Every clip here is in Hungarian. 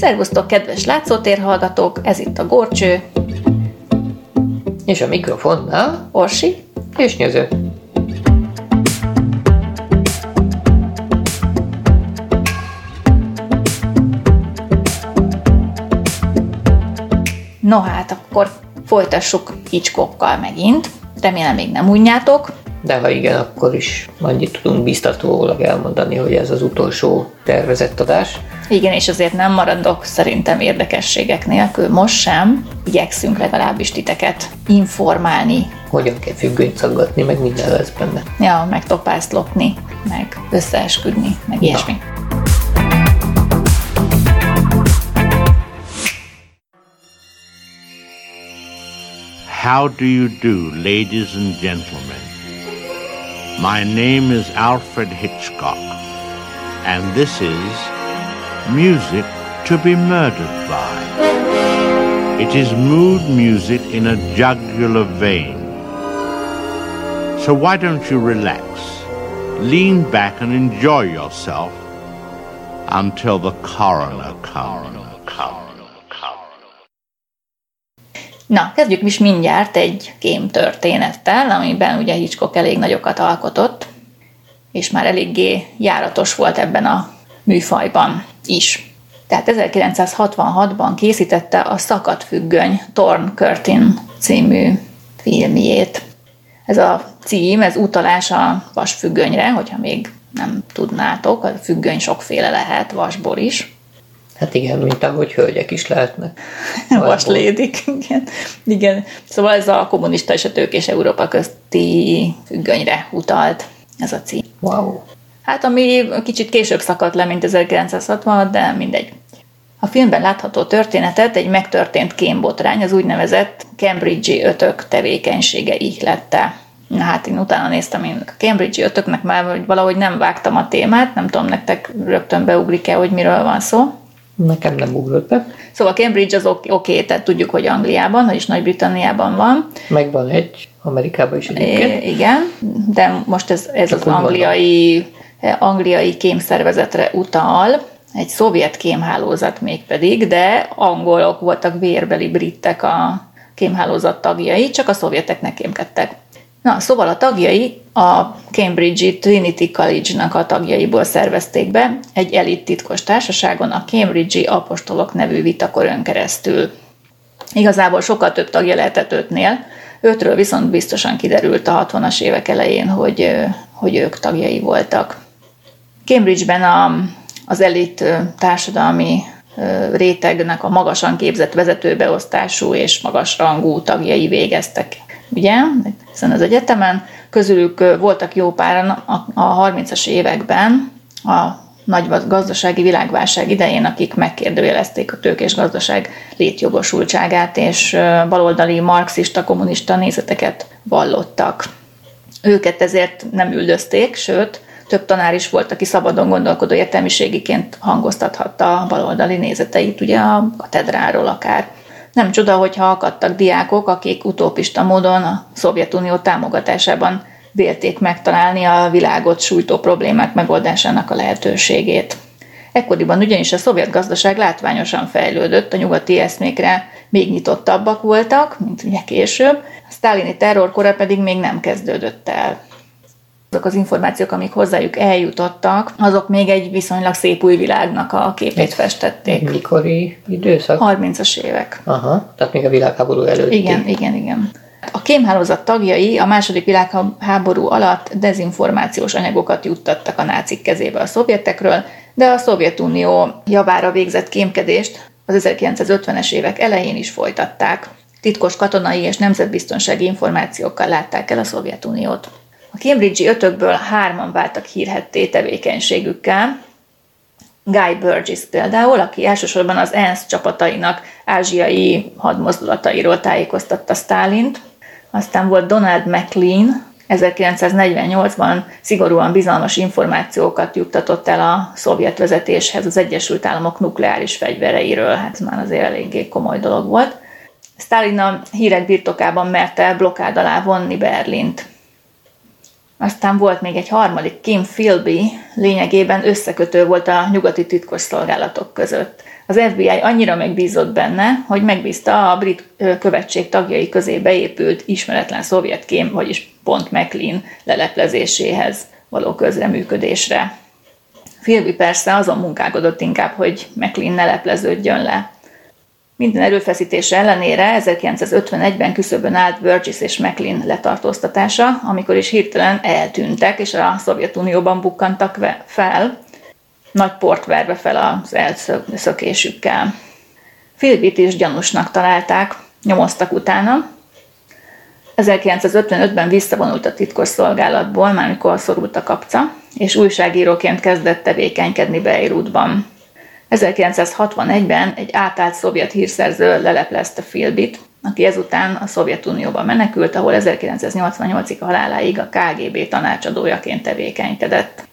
Szervusztok, kedves látszótérhallgatók, ez itt a Gorcső. És a mikrofonnál Orsi. És nyöző. No hát, akkor folytassuk Hitchcockkal megint. Remélem még nem unjátok. De ha igen, akkor is annyit tudunk biztatólag elmondani, hogy ez az utolsó tervezett adás. Igen, és azért nem maradok szerintem érdekességek nélkül most sem. Igyekszünk legalábbis titeket informálni. Hogyan kell függönyt szaggatni, meg minden lesz benne. Ja, meg topázt lopni, meg összeesküdni, meg ilyesmi. How do you do, ladies and gentlemen? My name is Alfred Hitchcock, and this is Music to be Murdered by. It is mood music in a jugular vein. So why don't you relax, lean back and enjoy yourself until the coroner comes. Na, kezdjük is mindjárt egy kém történettel, amiben ugye Hitchcock elég nagyokat alkotott, és már eléggé járatos volt ebben a műfajban is. Tehát 1966-ban készítette a Szakadt függöny Torn Curtin című filmjét. Ez a cím, ez utalás a vasfüggönyre, hogyha még nem tudnátok, a függöny sokféle lehet, vasból is. Hát igen, mint ahogy hölgyek is lehetnek. Vaslédik, igen. igen. Szóval ez a kommunista és a tőkés Európa közti függönyre utalt ez a cím. Wow. Hát ami kicsit később szakadt le, mint 1966, de mindegy. A filmben látható történetet egy megtörtént kémbotrány, az úgynevezett Cambridge-i ötök tevékenysége ihlette. Na hát én utána néztem, én a Cambridge-i ötöknek már valahogy nem vágtam a témát, nem tudom, nektek rögtön beugrik-e, hogy miről van szó. Nekem nem ugrott be. Szóval Cambridge az oké, okay, tehát tudjuk, hogy Angliában, vagyis Nagy-Britanniában van. Megvan egy, Amerikában is egyébként. igen, de most ez, ez az angliai, angliai kémszervezetre utal, egy szovjet kémhálózat mégpedig, de angolok voltak vérbeli britek a kémhálózat tagjai, csak a szovjeteknek kémkedtek. Na, szóval a tagjai a Cambridge Trinity College-nak a tagjaiból szervezték be egy elit titkos társaságon a Cambridge Apostolok nevű vitakörön keresztül. Igazából sokkal több tagja lehetett ötnél, ötről viszont biztosan kiderült a 60-as évek elején, hogy, hogy ők tagjai voltak. Cambridge-ben a, az elit társadalmi rétegnek a magasan képzett vezetőbeosztású és magas rangú tagjai végeztek ugye, hiszen az egyetemen, közülük voltak jó páran a 30-as években, a nagy gazdasági világválság idején, akik megkérdőjelezték a tőkés gazdaság létjogosultságát, és baloldali marxista, kommunista nézeteket vallottak. Őket ezért nem üldözték, sőt, több tanár is volt, aki szabadon gondolkodó értelmiségiként hangoztathatta a baloldali nézeteit, ugye a katedráról akár. Nem csoda, hogyha akadtak diákok, akik utópista módon a Szovjetunió támogatásában vélték megtalálni a világot sújtó problémák megoldásának a lehetőségét. Ekkoriban ugyanis a szovjet gazdaság látványosan fejlődött, a nyugati eszmékre még nyitottabbak voltak, mint ugye később, a sztálini terrorkora pedig még nem kezdődött el azok az információk, amik hozzájuk eljutottak, azok még egy viszonylag szép új világnak a képét festették. Mikori időszak? 30-as évek. Aha, tehát még a világháború előtt. Igen, igen, igen. A kémhálózat tagjai a második világháború alatt dezinformációs anyagokat juttattak a nácik kezébe a szovjetekről, de a Szovjetunió javára végzett kémkedést az 1950-es évek elején is folytatták. Titkos katonai és nemzetbiztonsági információkkal látták el a Szovjetuniót. A Cambridge-i ötökből hárman váltak hírhetté tevékenységükkel. Guy Burgess például, aki elsősorban az ENSZ csapatainak ázsiai hadmozdulatairól tájékoztatta Stálint. Aztán volt Donald McLean, 1948-ban szigorúan bizalmas információkat juttatott el a szovjet vezetéshez az Egyesült Államok nukleáris fegyvereiről, hát ez már azért eléggé komoly dolog volt. Stalin a hírek birtokában merte blokkád alá vonni Berlint. Aztán volt még egy harmadik, Kim Philby, lényegében összekötő volt a nyugati titkosszolgálatok között. Az FBI annyira megbízott benne, hogy megbízta a brit követség tagjai közé beépült ismeretlen szovjet kém, vagyis pont McLean leleplezéséhez való közreműködésre. Philby persze azon munkálkodott inkább, hogy McLean ne lepleződjön le. Minden erőfeszítése ellenére 1951-ben küszöbön állt Burgess és McLean letartóztatása, amikor is hirtelen eltűntek, és a Szovjetunióban bukkantak fel, nagy port verve fel az elszökésükkel. Philbit is gyanúsnak találták, nyomoztak utána. 1955-ben visszavonult a titkos szolgálatból, már mikor szorult a kapca, és újságíróként kezdett tevékenykedni Beirutban. 1961-ben egy átállt szovjet hírszerző leleplezte Philbit, aki ezután a Szovjetunióba menekült, ahol 1988-ig haláláig a KGB tanácsadójaként tevékenykedett.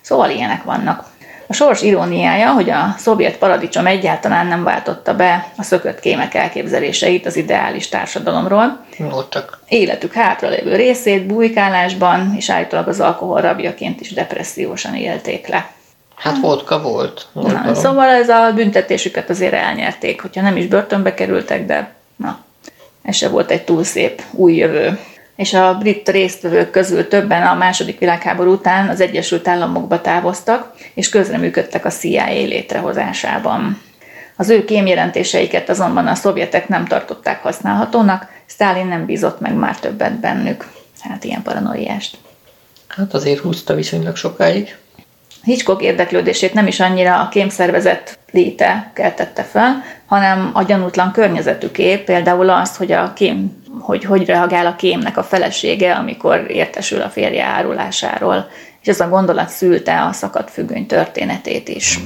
Szóval ilyenek vannak. A sors iróniája, hogy a szovjet paradicsom egyáltalán nem váltotta be a szökött kémek elképzeléseit az ideális társadalomról. Voltak. Életük hátralévő részét bujkálásban és állítólag az alkohol rabjaként is depressziósan élték le. Hát vodka volt. na, szóval ez a büntetésüket azért elnyerték, hogyha nem is börtönbe kerültek, de na, ez se volt egy túl szép új jövő és a brit résztvevők közül többen a második világháború után az Egyesült Államokba távoztak, és közreműködtek a CIA létrehozásában. Az ő kémjelentéseiket azonban a szovjetek nem tartották használhatónak, Stalin nem bízott meg már többet bennük. Hát ilyen paranoiást. Hát azért húzta viszonylag sokáig. Hitchcock érdeklődését nem is annyira a kémszervezet léte keltette fel, hanem a gyanútlan környezetüké, például az, hogy a kém hogy hogy reagál a kémnek a felesége, amikor értesül a férje árulásáról, és ez a gondolat szülte a szakadt függöny történetét is.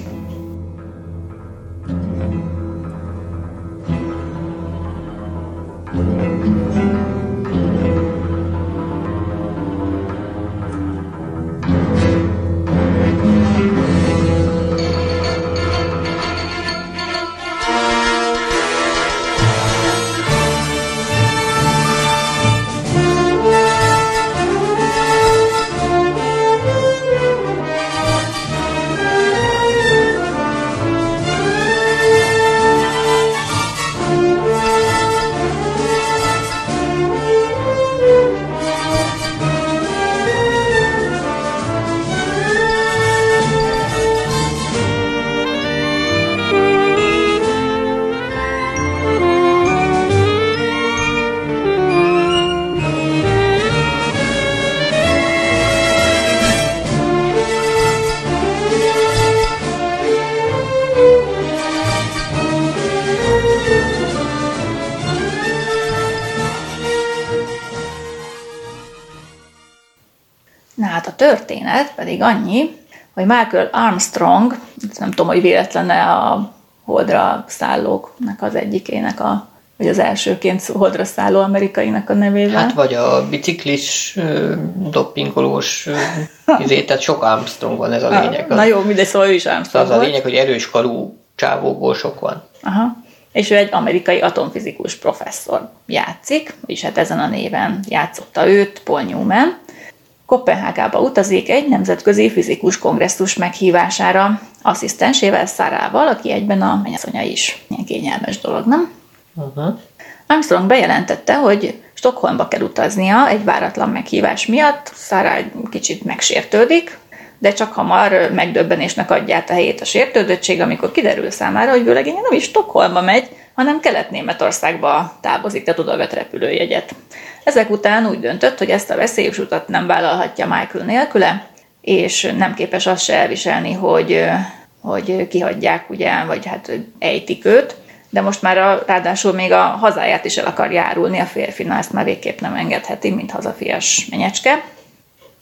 Történet pedig annyi, hogy Michael Armstrong, nem tudom, hogy véletlene a holdra szállóknak az egyikének a vagy az elsőként holdra szálló amerikainak a nevével. Hát vagy a biciklis, doppingolós, izé, tehát sok Armstrong van ez a lényeg. Az, Na jó, mindegy, szóval ő is Armstrong Az a lényeg, hogy erős karú csávókból sok van. Aha. És ő egy amerikai atomfizikus professzor játszik, és hát ezen a néven játszotta őt Paul Newman, Kopenhágába utazik egy nemzetközi fizikus kongresszus meghívására, asszisztensével, Szárával, aki egyben a mennyasszonya is. Ilyen kényelmes dolog, nem? Uh-huh. Armstrong bejelentette, hogy Stockholmba kell utaznia egy váratlan meghívás miatt. Szára egy kicsit megsértődik, de csak hamar megdöbbenésnek adja át a helyét a sértődöttség, amikor kiderül számára, hogy vőlegénye nem is Stockholmba megy, hanem Kelet-Németországba távozik, tehát oda vett repülőjegyet. Ezek után úgy döntött, hogy ezt a veszélyes utat nem vállalhatja Michael nélküle, és nem képes azt se elviselni, hogy, hogy kihagyják, ugye, vagy hát ejtik őt, de most már a, ráadásul még a hazáját is el akar járulni, a férfinál ezt már végképp nem engedheti, mint hazafias menyecske.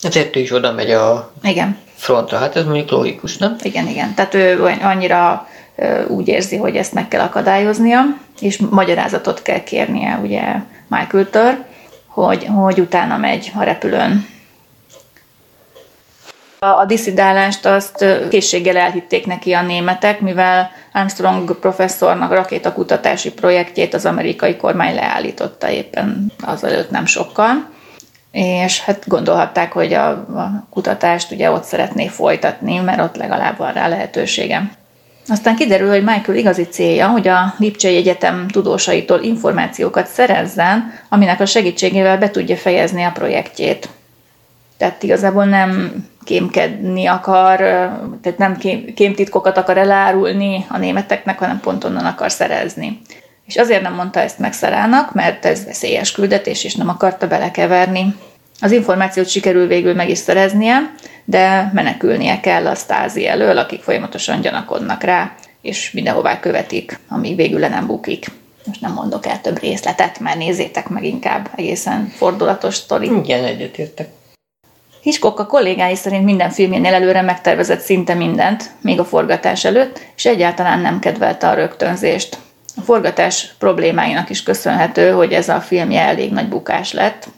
Ezért ő is oda megy a igen. frontra, hát ez mondjuk logikus, nem? Igen, igen. Tehát ő annyira úgy érzi, hogy ezt meg kell akadályoznia, és magyarázatot kell kérnie ugye Michael-től, hogy, hogy utána megy a repülőn. A diszidálást azt készséggel elhitték neki a németek, mivel Armstrong professzornak rakétakutatási projektjét az amerikai kormány leállította éppen azelőtt nem sokkal. és hát gondolhatták, hogy a, a kutatást ugye ott szeretné folytatni, mert ott legalább van rá lehetősége. Aztán kiderül, hogy Michael igazi célja, hogy a Lipcsei Egyetem tudósaitól információkat szerezzen, aminek a segítségével be tudja fejezni a projektjét. Tehát igazából nem kémkedni akar, tehát nem kém, kémtitkokat akar elárulni a németeknek, hanem pont onnan akar szerezni. És azért nem mondta ezt meg Szarának, mert ez veszélyes küldetés, és nem akarta belekeverni. Az információt sikerül végül meg is szereznie, de menekülnie kell a stázi elől, akik folyamatosan gyanakodnak rá, és mindenhová követik, amíg végül le nem bukik. Most nem mondok el több részletet, mert nézzétek meg inkább egészen fordulatos sztori. Igen, egyetértek. Hitchcock a kollégái szerint minden filmjénél előre megtervezett szinte mindent, még a forgatás előtt, és egyáltalán nem kedvelte a rögtönzést. A forgatás problémáinak is köszönhető, hogy ez a filmje elég nagy bukás lett.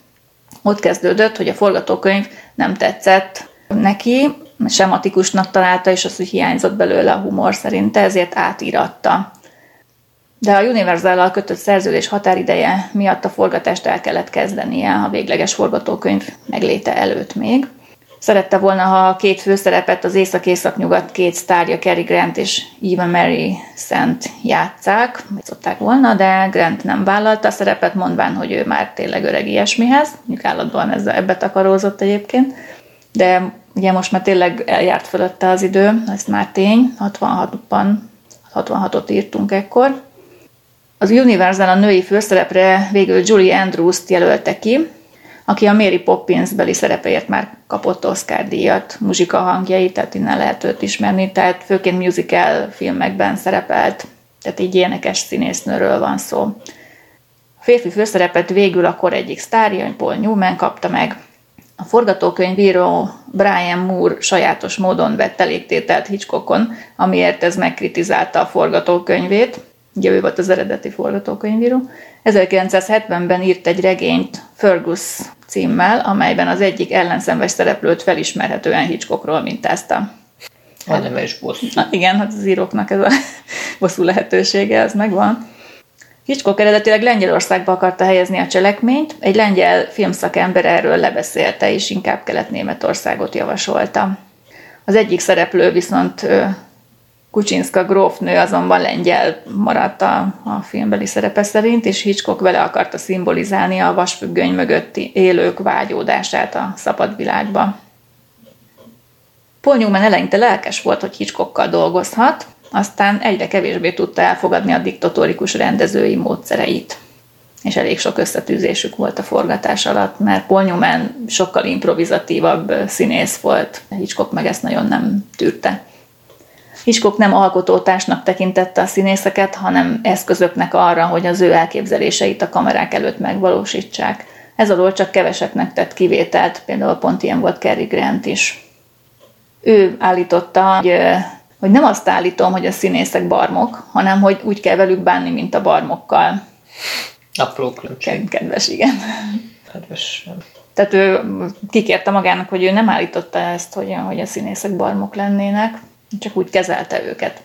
Ott kezdődött, hogy a forgatókönyv nem tetszett neki, sematikusnak találta, és az, hogy hiányzott belőle a humor szerinte, ezért átíratta. De a universal kötött szerződés határideje miatt a forgatást el kellett kezdenie a végleges forgatókönyv megléte előtt még. Szerette volna, ha a két főszerepet az Észak-Észak-Nyugat két sztárja, Cary Grant és Eva Mary Szent játszák, szokták volna, de Grant nem vállalta a szerepet, mondván, hogy ő már tényleg öreg ilyesmihez, mondjuk állatban ezzel ebbe takarózott egyébként, de ugye most már tényleg eljárt fölötte az idő, ez már tény, 66-ban, 66-ot írtunk ekkor, az Universal a női főszerepre végül Julie Andrews-t jelölte ki, aki a Mary Poppins beli szerepeért már kapott Oscar díjat, muzsika hangjai, tehát innen lehet őt ismerni, tehát főként musical filmekben szerepelt, tehát így énekes színésznőről van szó. A férfi főszerepet végül a kor egyik sztárja, Paul Newman kapta meg. A forgatókönyvíró Brian Moore sajátos módon vett elégtételt Hitchcockon, amiért ez megkritizálta a forgatókönyvét, ugye ő volt az eredeti forgatókönyvíró. 1970-ben írt egy regényt Fergus címmel, amelyben az egyik ellenszenves szereplőt felismerhetően Hitchcockról mintázta. A nemes bosszú. Na, igen, hát az íróknak ez a bosszú lehetősége, az megvan. Hitchcock eredetileg Lengyelországba akarta helyezni a cselekményt, egy lengyel filmszakember erről lebeszélte, és inkább Kelet-Németországot javasolta. Az egyik szereplő viszont Kucsinska grófnő azonban lengyel maradt a, a filmbeli szerepe szerint, és Hitchcock vele akarta szimbolizálni a vasfüggöny mögötti élők vágyódását a szabad világba. Paul Newman eleinte lelkes volt, hogy Hitchcockkal dolgozhat, aztán egyre kevésbé tudta elfogadni a diktatórikus rendezői módszereit. És elég sok összetűzésük volt a forgatás alatt, mert Paul Newman sokkal improvizatívabb színész volt, Hitchcock meg ezt nagyon nem tűrte. Hitchcock nem alkotótársnak tekintette a színészeket, hanem eszközöknek arra, hogy az ő elképzeléseit a kamerák előtt megvalósítsák. Ez alól csak keveseknek tett kivételt, például pont ilyen volt Cary Grant is. Ő állította, hogy, hogy nem azt állítom, hogy a színészek barmok, hanem hogy úgy kell velük bánni, mint a barmokkal. Apró különbség. Kedves, igen. Kedves. Tehát ő kikérte magának, hogy ő nem állította ezt, hogy, hogy a színészek barmok lennének, csak úgy kezelte őket.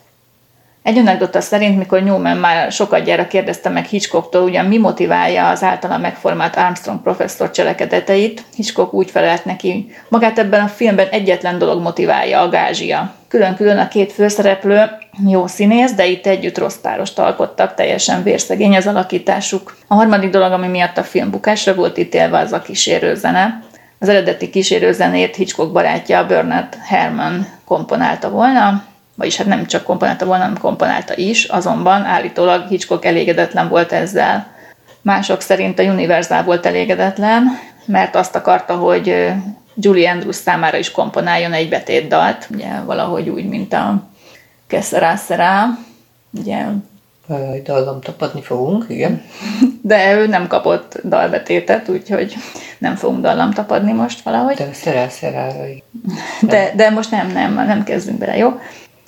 Egy anekdota szerint, mikor Newman már sokadjára kérdezte meg Hitchcocktól, ugyan mi motiválja az általa megformált Armstrong professzor cselekedeteit, Hitchcock úgy felelt neki, magát ebben a filmben egyetlen dolog motiválja, a gázsia. Külön-külön a két főszereplő jó színész, de itt együtt rossz párost alkottak, teljesen vérszegény az alakításuk. A harmadik dolog, ami miatt a film bukásra volt ítélve, az a kísérőzene. Az eredeti kísérőzenét Hitchcock barátja Bernard Herrmann komponálta volna, vagyis hát nem csak komponálta volna, hanem komponálta is, azonban állítólag Hitchcock elégedetlen volt ezzel. Mások szerint a Universal volt elégedetlen, mert azt akarta, hogy Julie Andrews számára is komponáljon egy betétdalt, ugye valahogy úgy, mint a Kesszerá ugye dallam tapadni fogunk, igen. De ő nem kapott dalbetétet, úgyhogy nem fogunk dallam tapadni most valahogy. De szerel, szerel. De, de most nem, nem, nem kezdünk bele, jó?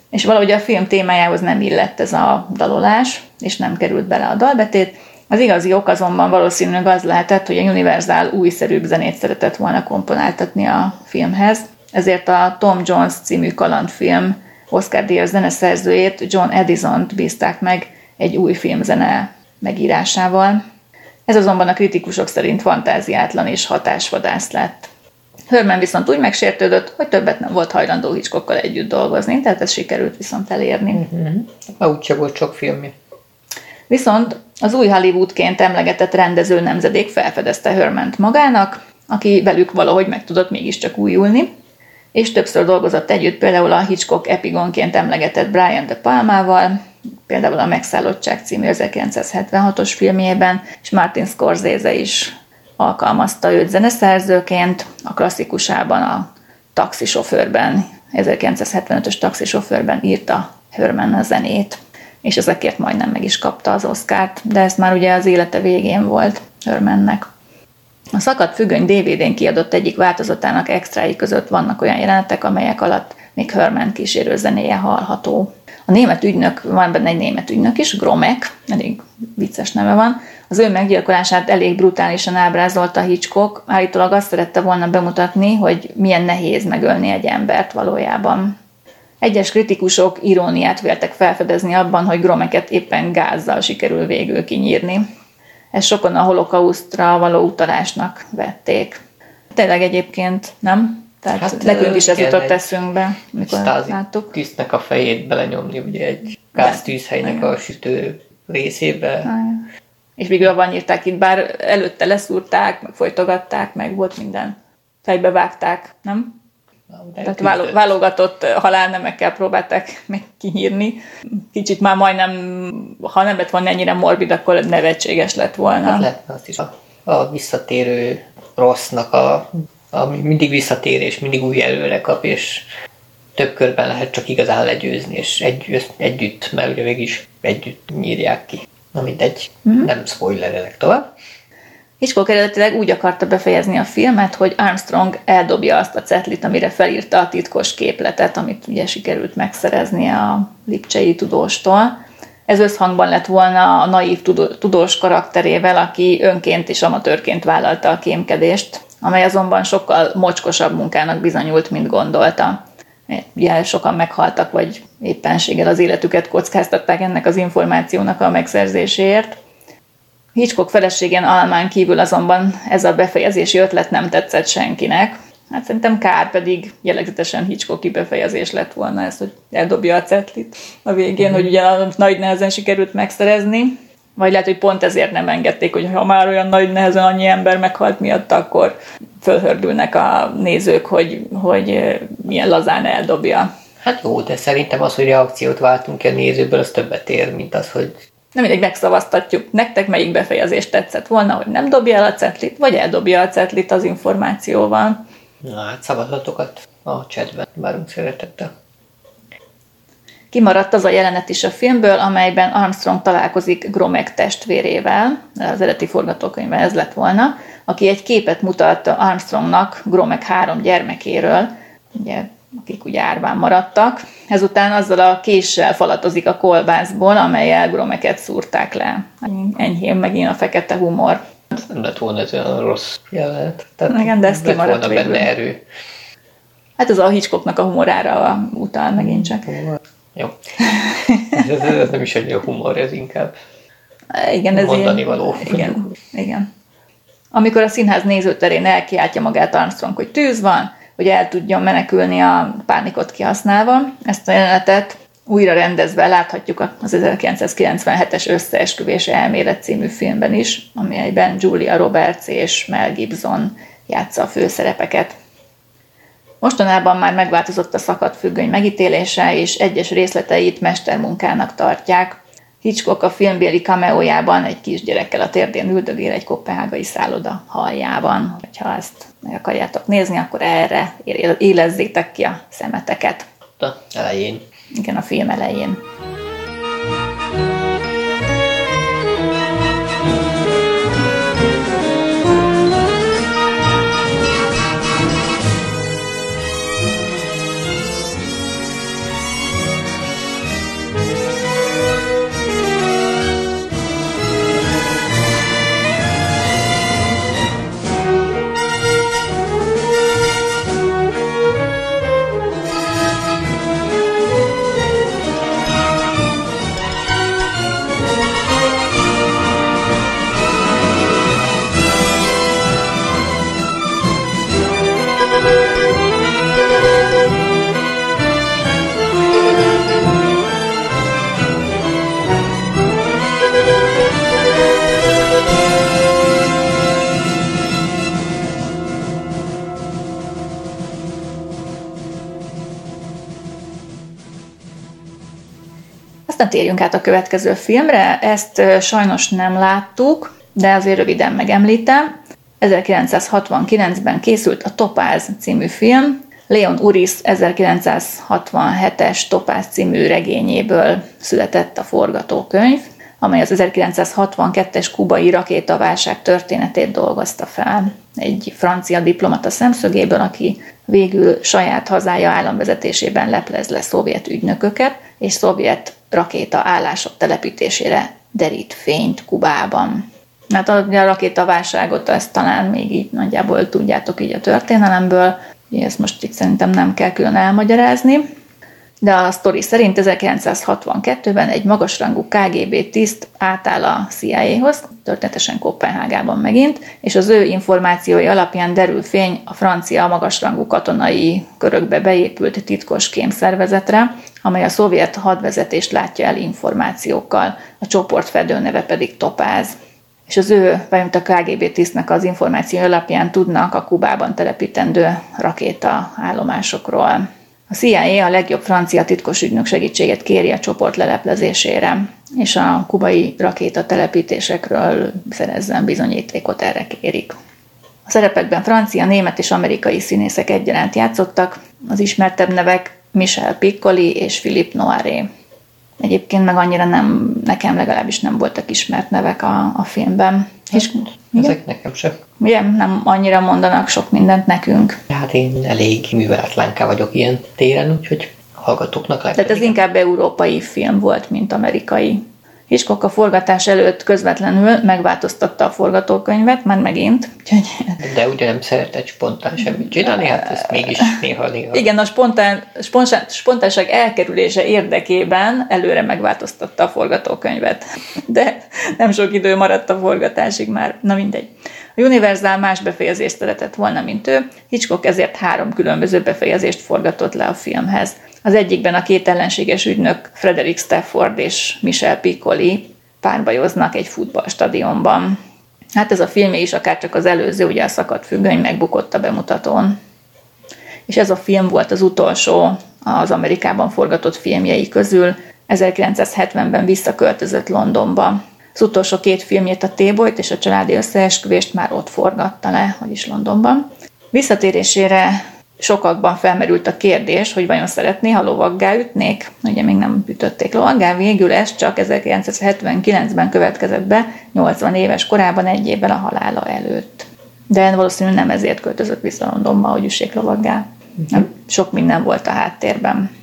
És valahogy a film témájához nem illett ez a dalolás, és nem került bele a dalbetét. Az igazi ok azonban valószínűleg az lehetett, hogy a Universal újszerűbb zenét szeretett volna komponáltatni a filmhez, ezért a Tom Jones című kalandfilm Oscar díjas zeneszerzőjét, John Edison-t bízták meg egy új filmzene megírásával. Ez azonban a kritikusok szerint fantáziátlan és hatásvadász lett. Hörmen viszont úgy megsértődött, hogy többet nem volt hajlandó Hitchcockkal együtt dolgozni, tehát ez sikerült viszont elérni. Uh-huh. Úgyse volt sok filmje. Viszont az új Hollywoodként emlegetett rendező nemzedék felfedezte Hörment magának, aki velük valahogy meg tudott mégiscsak újulni, és többször dolgozott együtt például a Hitchcock epigonként emlegetett Brian De Palmával, például a Megszállottság című 1976-os filmjében, és Martin Scorsese is alkalmazta őt zeneszerzőként, a klasszikusában a taxisofőrben, 1975-ös taxisofőrben írta Hörman a zenét, és ezekért majdnem meg is kapta az Oscárt, de ez már ugye az élete végén volt Hörmannek. A szakadt függöny DVD-n kiadott egyik változatának extrái között vannak olyan jelenetek, amelyek alatt még Hörman kísérő zenéje hallható. A német ügynök, van benne egy német ügynök is, Gromek, elég vicces neve van, az ő meggyilkolását elég brutálisan ábrázolta Hitchcock, állítólag azt szerette volna bemutatni, hogy milyen nehéz megölni egy embert valójában. Egyes kritikusok iróniát véltek felfedezni abban, hogy Gromeket éppen gázzal sikerül végül kinyírni. Ezt sokan a holokausztra való utalásnak vették. Tényleg egyébként, nem? Tehát hát, nekünk is ez jutott eszünkbe, mikor láttuk. tűznek a fejét belenyomni ugye egy gáztűzhelynek a sütő részébe. Igen. És végül abban írták itt, bár előtte leszúrták, meg folytogatták, meg volt minden. Fejbe vágták, nem? Tehát válog, válogatott halálnemekkel próbálták meg kinyírni. Kicsit már majdnem, ha nem lett volna ennyire morbid, akkor nevetséges lett volna. Hát lehetne azt is a, a visszatérő rossznak a, ami mindig visszatér, és mindig új előre kap, és több körben lehet csak igazán legyőzni, és egy, együtt, mert ugye mégis együtt nyírják ki. Na mindegy, mm-hmm. nem spoilerelek tovább. Hitchcock eredetileg úgy akarta befejezni a filmet, hogy Armstrong eldobja azt a cetlit, amire felírta a titkos képletet, amit ugye sikerült megszereznie a lipcsei tudóstól. Ez összhangban lett volna a naív tudós karakterével, aki önként és amatőrként vállalta a kémkedést, amely azonban sokkal mocskosabb munkának bizonyult, mint gondolta. Ugye sokan meghaltak, vagy éppenséggel az életüket kockáztatták ennek az információnak a megszerzéséért. Hitchcock feleségen Almán kívül azonban ez a befejezési ötlet nem tetszett senkinek. Hát szerintem kár pedig jellegzetesen Hitchcocki befejezés lett volna ez, hogy eldobja a cetlit a végén, mm-hmm. hogy ugye nagy nehezen sikerült megszerezni. Vagy lehet, hogy pont ezért nem engedték, hogy ha már olyan nagy nehezen annyi ember meghalt miatt, akkor fölhördülnek a nézők, hogy, hogy milyen lazán eldobja. Hát jó, de szerintem az, hogy reakciót váltunk ki a nézőből, az többet ér, mint az, hogy nem mindegy, megszavaztatjuk. Nektek melyik befejezés tetszett volna, hogy nem dobja el a cetlit, vagy eldobja a cetlit az információval? Na hát szavazatokat a chatben várunk szeretettel. Kimaradt az a jelenet is a filmből, amelyben Armstrong találkozik Gromek testvérével, az eredeti forgatókönyvben ez lett volna, aki egy képet mutat Armstrongnak Gromek három gyermekéről, ugye akik ugye árván maradtak. Ezután azzal a késsel falatozik a kolbászból, amelyel gromeket szúrták le. Enyhén megint a fekete humor. Nem lett volna ez olyan rossz jelenet. Tehát Igen, de ez kimaradt volna benne erő. Hát az a Hitchcocknak a humorára utal megint csak. Jó. Ez, ez, ez nem is egy humor, ez inkább igen, ez mondani ilyen, való. Igen, igen. Amikor a színház nézőterén elkiáltja magát Armstrong, hogy tűz van, hogy el tudjon menekülni a pánikot kihasználva. Ezt a jelenetet újra rendezve láthatjuk az 1997-es Összeesküvés elmélet című filmben is, amelyben Julia Roberts és Mel Gibson játsza a főszerepeket. Mostanában már megváltozott a szakadt függöny megítélése, és egyes részleteit mestermunkának tartják. Hitchcock a filmbéli kameójában egy kisgyerekkel a térdén üldögél egy kopenhágai szálloda haljában. Ha ezt meg akarjátok nézni, akkor erre élezzétek ki a szemeteket. A elején. Igen, a film elején. Következő filmre, ezt sajnos nem láttuk, de azért röviden megemlítem. 1969-ben készült a Topáz című film, Leon Uris 1967-es Topáz című regényéből született a forgatókönyv, amely az 1962-es kubai rakétaválság történetét dolgozta fel. Egy francia diplomata szemszögéből, aki végül saját hazája államvezetésében leplez le szovjet ügynököket, és szovjet rakéta állások telepítésére derít fényt Kubában. Mert a rakétaválságot ezt talán még így nagyjából tudjátok így a történelemből, ezt most itt szerintem nem kell külön elmagyarázni, de a sztori szerint 1962-ben egy magasrangú KGB tiszt átáll a CIA-hoz, történetesen Kopenhágában megint, és az ő információi alapján derül fény a francia magasrangú katonai körökbe beépült titkos kémszervezetre, amely a szovjet hadvezetést látja el információkkal, a csoport fedőneve pedig Topáz és az ő, vagy a KGB tisztnek az információ alapján tudnak a Kubában telepítendő rakéta állomásokról. A CIA a legjobb francia titkos ügynök segítséget kéri a csoport leleplezésére, és a kubai rakéta telepítésekről szerezzen bizonyítékot erre kérik. A szerepekben francia, német és amerikai színészek egyaránt játszottak, az ismertebb nevek Michel Piccoli és Philippe Noiré. Egyébként meg annyira nem, nekem legalábbis nem voltak ismert nevek a, a filmben. És, ezek igen? nekem sem. Igen, nem annyira mondanak sok mindent nekünk. Hát én elég műveletlenká vagyok ilyen téren, úgyhogy hallgatóknak lehet. Tehát ez inkább európai film volt, mint amerikai. Hitchcock a forgatás előtt közvetlenül megváltoztatta a forgatókönyvet, már megint. Úgyhogy... De ugye nem szeretett spontán semmit csinálni, hát ez mégis néha-néha. Igen, a spontán, spontán, spontánság elkerülése érdekében előre megváltoztatta a forgatókönyvet. De nem sok idő maradt a forgatásig már, na mindegy. A Universal más befejezést szeretett volna, mint ő, Hitchcock ezért három különböző befejezést forgatott le a filmhez. Az egyikben a két ellenséges ügynök Frederick Stafford és Michel Piccoli párbajoznak egy futballstadionban. Hát ez a film is, akár csak az előző, ugye a szakadt függöny megbukott a bemutatón. És ez a film volt az utolsó az Amerikában forgatott filmjei közül. 1970-ben visszaköltözött Londonba. Az utolsó két filmjét, a Tébolyt és a családi összeesküvést már ott forgatta le, vagyis Londonban. Visszatérésére sokakban felmerült a kérdés, hogy vajon szeretné, ha lovaggá ütnék. Ugye még nem ütötték lovaggá, végül ez csak 1979-ben következett be, 80 éves korában, egy évvel a halála előtt. De valószínűleg nem ezért költözött vissza Londonba, hogy üssék lovaggá. Sok minden volt a háttérben.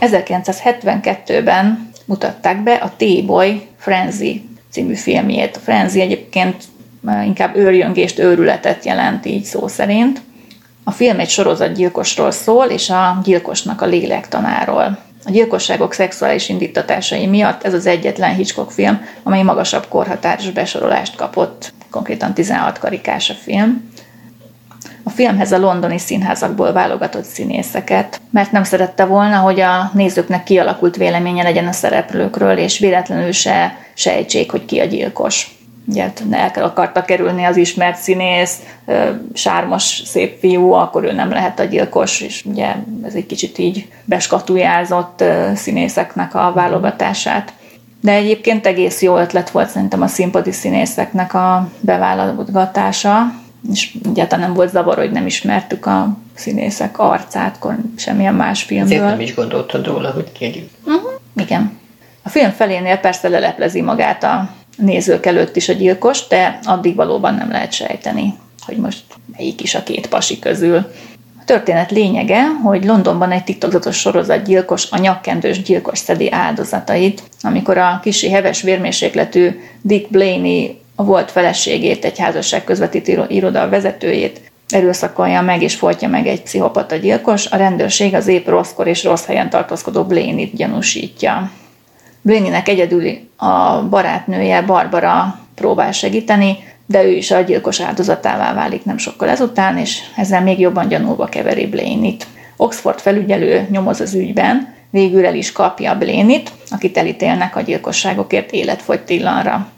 1972-ben mutatták be a T-Boy Frenzy című filmjét. A Frenzy egyébként inkább őrjöngést, őrületet jelent így szó szerint. A film egy sorozatgyilkosról szól, és a gyilkosnak a lélektanáról. A gyilkosságok szexuális indítatásai miatt ez az egyetlen Hitchcock film, amely magasabb korhatáros besorolást kapott, konkrétan 16 karikás a film a filmhez a londoni színházakból válogatott színészeket, mert nem szerette volna, hogy a nézőknek kialakult véleménye legyen a szereplőkről, és véletlenül se sejtsék, hogy ki a gyilkos. Ugye hát el akarta kerülni az ismert színész, sármos szép fiú, akkor ő nem lehet a gyilkos, és ugye ez egy kicsit így beskatujázott színészeknek a válogatását. De egyébként egész jó ötlet volt szerintem a színpadi színészeknek a beválogatása, és egyáltalán nem volt zavar, hogy nem ismertük a színészek arcát, semmilyen más filmből. Ezért nem is gondoltad róla, hogy kérjük. Uh-huh. Igen. A film felénél persze leleplezi magát a nézők előtt is a gyilkos, de addig valóban nem lehet sejteni, hogy most melyik is a két pasi közül. A történet lényege, hogy Londonban egy titokzatos sorozatgyilkos a nyakkendős gyilkos szedi áldozatait, amikor a kisi heves vérmérsékletű Dick Blaney a volt feleségét, egy házasság közvetítő iroda vezetőjét erőszakolja meg és folytja meg egy pszichopata gyilkos, a rendőrség az épp rosszkor és rossz helyen tartózkodó Blaney-t gyanúsítja. Blaney-nek egyedül a barátnője Barbara próbál segíteni, de ő is a gyilkos áldozatává válik nem sokkal ezután, és ezzel még jobban gyanúba keveri Blaney-t. Oxford felügyelő nyomoz az ügyben, végül el is kapja Blaney-t, akit elítélnek a gyilkosságokért életfogytillanra.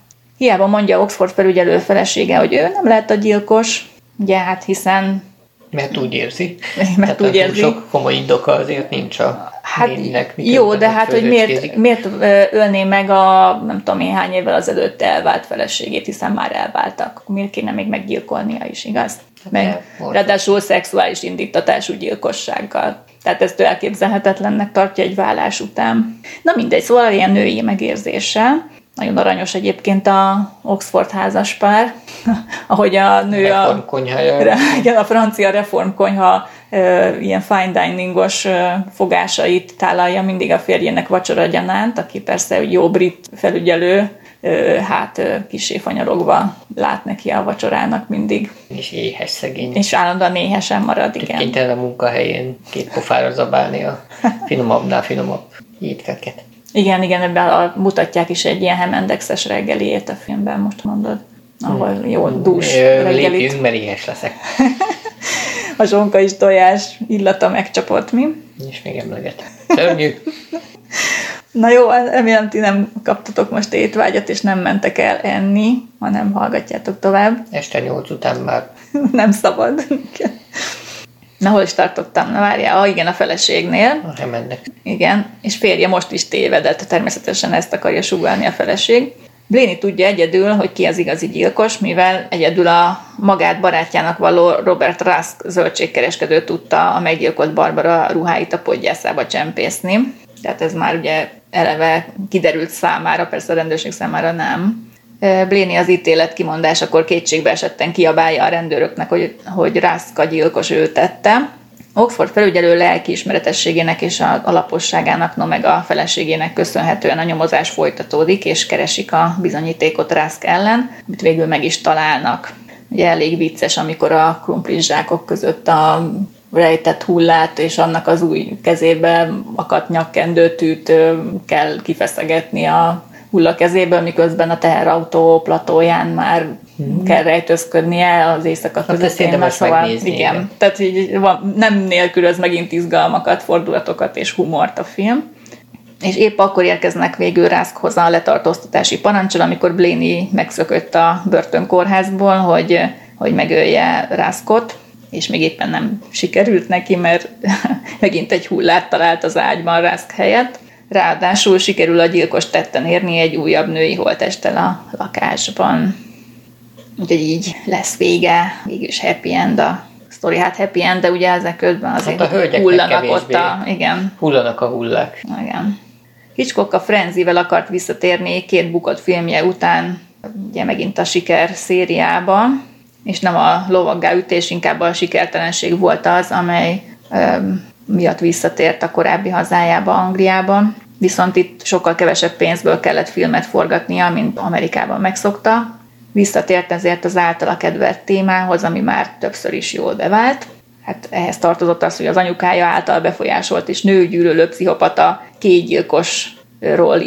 Hiába mondja Oxford felügyelő felesége, hogy ő nem lehet a gyilkos, ugye hát hiszen... Mert úgy érzi. Mert úgy érzi. Sok komoly indoka azért nincs a Hát néninek, jó, de hát, hogy miért, miért ölné meg a nem tudom én hány évvel azelőtt elvált feleségét, hiszen már elváltak. Miért kéne még meggyilkolnia is, igaz? Hát meg, ráadásul szexuális indítatású gyilkossággal. Tehát ezt ő elképzelhetetlennek tartja egy vállás után. Na mindegy, szóval ilyen női megérzéssel. Nagyon aranyos egyébként a Oxford házaspár, ahogy a nő a, igen, a francia reformkonyha ilyen fine diningos fogásait tálalja mindig a férjének vacsora gyanánt, aki persze jó brit felügyelő, hát kisé fanyarogva lát neki a vacsorának mindig. És éhes szegény. És állandóan éhesen marad, igen. Kénytelen a munkahelyén két pofára zabálni a finomabbnál finomabb étkeket. Igen, igen, ebben a, mutatják is egy ilyen hemendexes reggeliét a filmben, most mondod. Ahol hmm. jó dús reggelit. Lépjünk, mert éhes leszek. a zsonka is tojás illata megcsapott, mi? És még emleget. Szörnyű. Na jó, remélem ti nem kaptatok most étvágyat, és nem mentek el enni, hanem hallgatjátok tovább. Este nyolc után már. nem szabad. Na, hol is tartottam? Na várjál, ah, igen, a feleségnél. Nem mennek. Igen, és férje most is tévedett, természetesen ezt akarja sugalni a feleség. Bléni tudja egyedül, hogy ki az igazi gyilkos, mivel egyedül a magát barátjának való Robert Rusk zöldségkereskedő tudta a meggyilkolt Barbara ruháit a podgyászába csempészni. Tehát ez már ugye eleve kiderült számára, persze a rendőrség számára nem. Bléni az ítélet kimondásakor kétségbe esetten kiabálja a rendőröknek, hogy, hogy Rusk a gyilkos ő tette, Oxford felügyelő lelkiismeretességének és a alaposságának, no meg a feleségének köszönhetően a nyomozás folytatódik, és keresik a bizonyítékot Rask ellen, amit végül meg is találnak. Ugye elég vicces, amikor a krumplis zsákok között a rejtett hullát és annak az új kezébe akadt nyakkendőtűt kell kifeszegetni a hulla kezéből, miközben a teherautó platóján már hmm. kell rejtőzködnie az éjszaka hát között. Hát szóval, igen. igen. Tehát így van, nem nélkülöz megint izgalmakat, fordulatokat és humort a film. És épp akkor érkeznek végül Rászkhoz a letartóztatási parancsal, amikor Blaney megszökött a börtönkórházból, hogy, hogy megölje Rászkot, és még éppen nem sikerült neki, mert megint egy hullát talált az ágyban Rászk helyett. Ráadásul sikerül a gyilkos tetten érni egy újabb női holtesttel a lakásban. Úgyhogy így lesz vége, végülis happy end a sztori. Hát happy end, de ugye ezek közben azért hát a hullanak ott a... Igen. Hullanak a hullák. Igen. Hitchcock a Frenzivel akart visszatérni két bukott filmje után, ugye megint a siker szériába, és nem a lovaggá ütés, inkább a sikertelenség volt az, amely öm, miatt visszatért a korábbi hazájába, Angliába. Viszont itt sokkal kevesebb pénzből kellett filmet forgatnia, mint Amerikában megszokta. Visszatért ezért az általa kedvelt témához, ami már többször is jól bevált. Hát ehhez tartozott az, hogy az anyukája által befolyásolt és nőgyűlölő pszichopata kétgyilkosról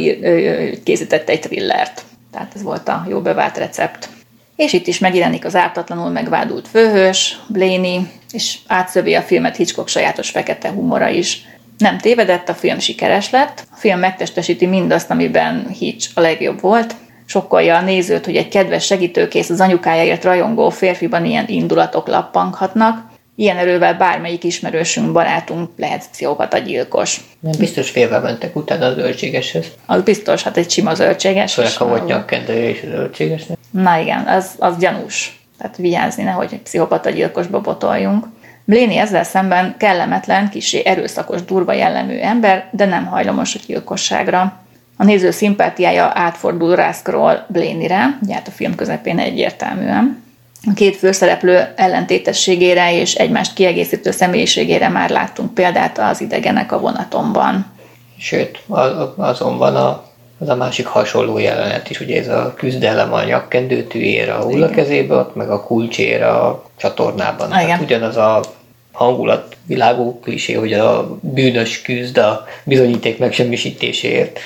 készített egy thrillert. Tehát ez volt a jó bevált recept. És itt is megjelenik az ártatlanul megvádult főhős, Blaney, és átszövi a filmet Hitchcock sajátos fekete humora is. Nem tévedett, a film sikeres lett, a film megtestesíti mindazt, amiben Hitch a legjobb volt, sokkolja a nézőt, hogy egy kedves segítőkész az anyukájáért rajongó férfiban ilyen indulatok lappanghatnak, Ilyen erővel bármelyik ismerősünk, barátunk lehet pszichopata gyilkos. Nem biztos félve mentek utána a zöldségeshez. Az biztos, hát egy sima zöldséges. Főleg, ha volt nyakkendője is a zöldségesnek. Na igen, az, az gyanús. Tehát vigyázni nehogy egy pszichopata gyilkosba botoljunk. Bléni ezzel szemben kellemetlen, kisé erőszakos, durva jellemű ember, de nem hajlamos a gyilkosságra. A néző szimpátiája átfordul Raskról Blénire, ugye hát a film közepén egyértelműen. A két főszereplő ellentétességére és egymást kiegészítő személyiségére már láttunk példát az idegenek a vonatomban. Sőt, azon van a, az a másik hasonló jelenet is, ugye ez a küzdelem a nyakkendőtűjére a hullakezébe, ott meg a kulcséra a csatornában. Igen. Tehát ugyanaz a hangulat világú klisé, hogy a bűnös küzd a bizonyíték megsemmisítéséért.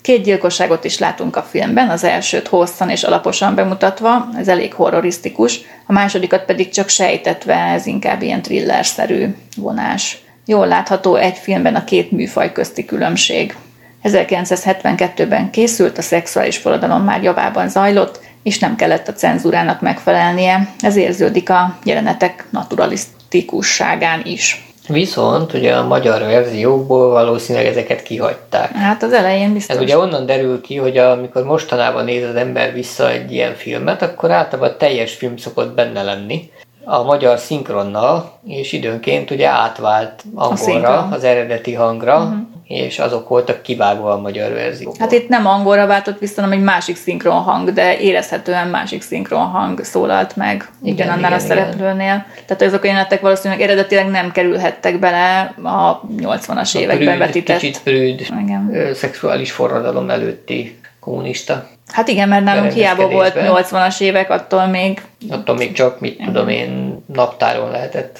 Két gyilkosságot is látunk a filmben, az elsőt hosszan és alaposan bemutatva, ez elég horrorisztikus, a másodikat pedig csak sejtetve, ez inkább ilyen thrillerszerű vonás. Jól látható egy filmben a két műfaj közti különbség. 1972-ben készült, a szexuális forradalom már javában zajlott, és nem kellett a cenzúrának megfelelnie, ez érződik a jelenetek naturalisztikusságán is. Viszont ugye a magyar verziókból valószínűleg ezeket kihagyták. Hát az elején biztos. Ez ugye onnan derül ki, hogy amikor mostanában néz az ember vissza egy ilyen filmet, akkor általában teljes film szokott benne lenni a magyar szinkronnal, és időnként ugye átvált angolra, az eredeti hangra, uh-huh. és azok voltak kivágva a magyar verzió. Hát itt nem angolra váltott vissza, hanem egy másik szinkron hang, de érezhetően másik szinkron hang szólalt meg igen, annál igen, a szereplőnél. Igen. Tehát azok a jelenetek valószínűleg eredetileg nem kerülhettek bele a 80-as a években prűd, vetített. Kicsit prűd, igen. szexuális forradalom előtti kommunista Hát igen, mert nálunk hiába volt 80-as évek, attól még... Attól még csak, mit tudom én, naptáron lehetett,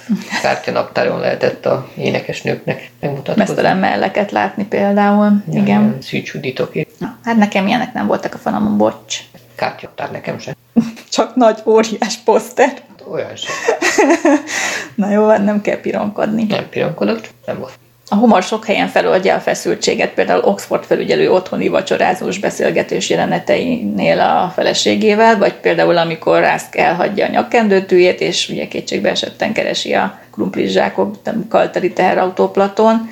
naptáron lehetett a énekesnőknek megmutatkozni. Mesztelen melleket látni például, ja, igen. Szűcsudítok. Na, hát nekem ilyenek nem voltak a falamon, bocs. Kártyaptár nekem sem. csak nagy, óriás poszter. Olyan sem. Na jó, hát nem kell pironkodni. Nem pironkodok, nem volt. A humor sok helyen feloldja a feszültséget, például Oxford felügyelő otthoni vacsorázós beszélgetés jeleneteinél a feleségével, vagy például amikor Rask elhagyja a nyakkendőtűjét, és ugye kétségbe esetten keresi a krumplizsákokkal teli teherautóplaton,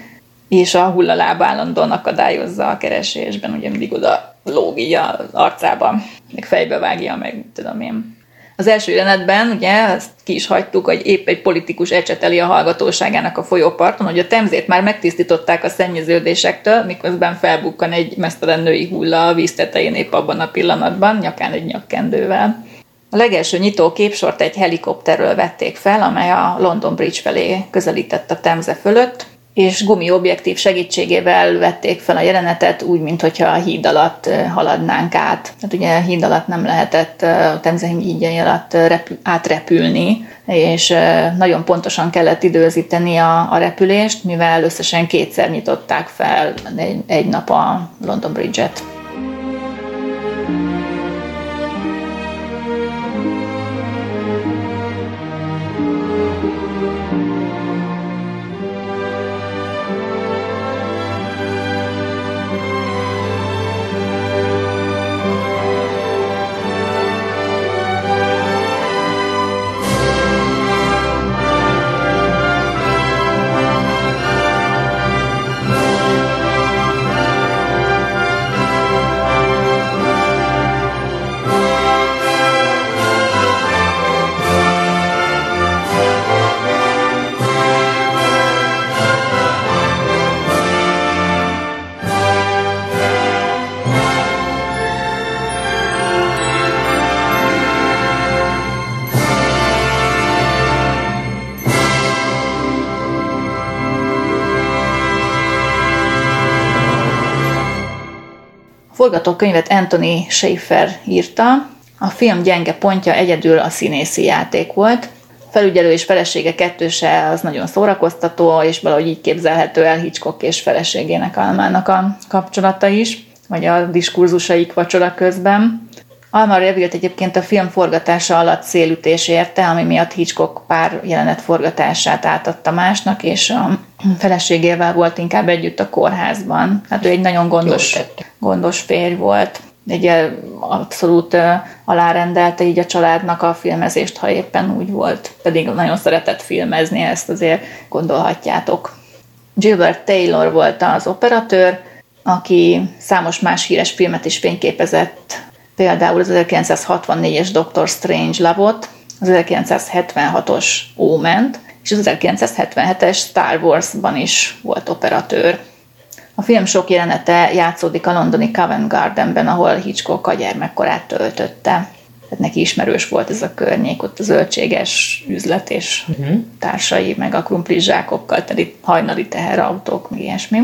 és a hullaláb állandóan akadályozza a keresésben, ugye mindig oda lóg így az arcában, meg fejbe vágja, meg tudom én. Az első jelenetben, ugye, ezt ki is hagytuk, hogy épp egy politikus ecseteli a hallgatóságának a folyóparton, hogy a temzét már megtisztították a szennyeződésektől, miközben felbukkan egy mesztelen női hulla a víz tetején épp abban a pillanatban, nyakán egy nyakkendővel. A legelső nyitó képsort egy helikopterről vették fel, amely a London Bridge felé közelített a Temze fölött, és gumiobjektív segítségével vették fel a jelenetet úgy, mintha a híd alatt haladnánk át. Tehát ugye a híd alatt nem lehetett a Temzehim hídjai alatt repü- átrepülni, és nagyon pontosan kellett időzíteni a, a repülést, mivel összesen kétszer nyitották fel egy, egy nap a London Bridge-et. Forgatókönyvet Anthony Schaefer írta, a film gyenge pontja egyedül a színészi játék volt. Felügyelő és felesége kettőse az nagyon szórakoztató, és valahogy így képzelhető el Hitchcock és feleségének Almának a kapcsolata is, vagy a diskurzusaik vacsora közben. Alma Revilt egyébként a film forgatása alatt szélütés érte, ami miatt Hitchcock pár jelenet forgatását átadta másnak, és a feleségével volt inkább együtt a kórházban. Hát ő egy nagyon gondos, gondos férj volt. Egy abszolút alárendelte így a családnak a filmezést, ha éppen úgy volt. Pedig nagyon szeretett filmezni, ezt azért gondolhatjátok. Gilbert Taylor volt az operatőr, aki számos más híres filmet is fényképezett például az 1964-es Doctor Strange Labot, az 1976-os Oment, és az 1977-es Star Wars-ban is volt operatőr. A film sok jelenete játszódik a londoni Covent Gardenben, ahol Hitchcock a gyermekkorát töltötte. tehát neki ismerős volt ez a környék, ott a zöldséges üzlet és uh-huh. társai, meg a krumplizsákokkal teli hajnali teherautók, meg ilyesmi.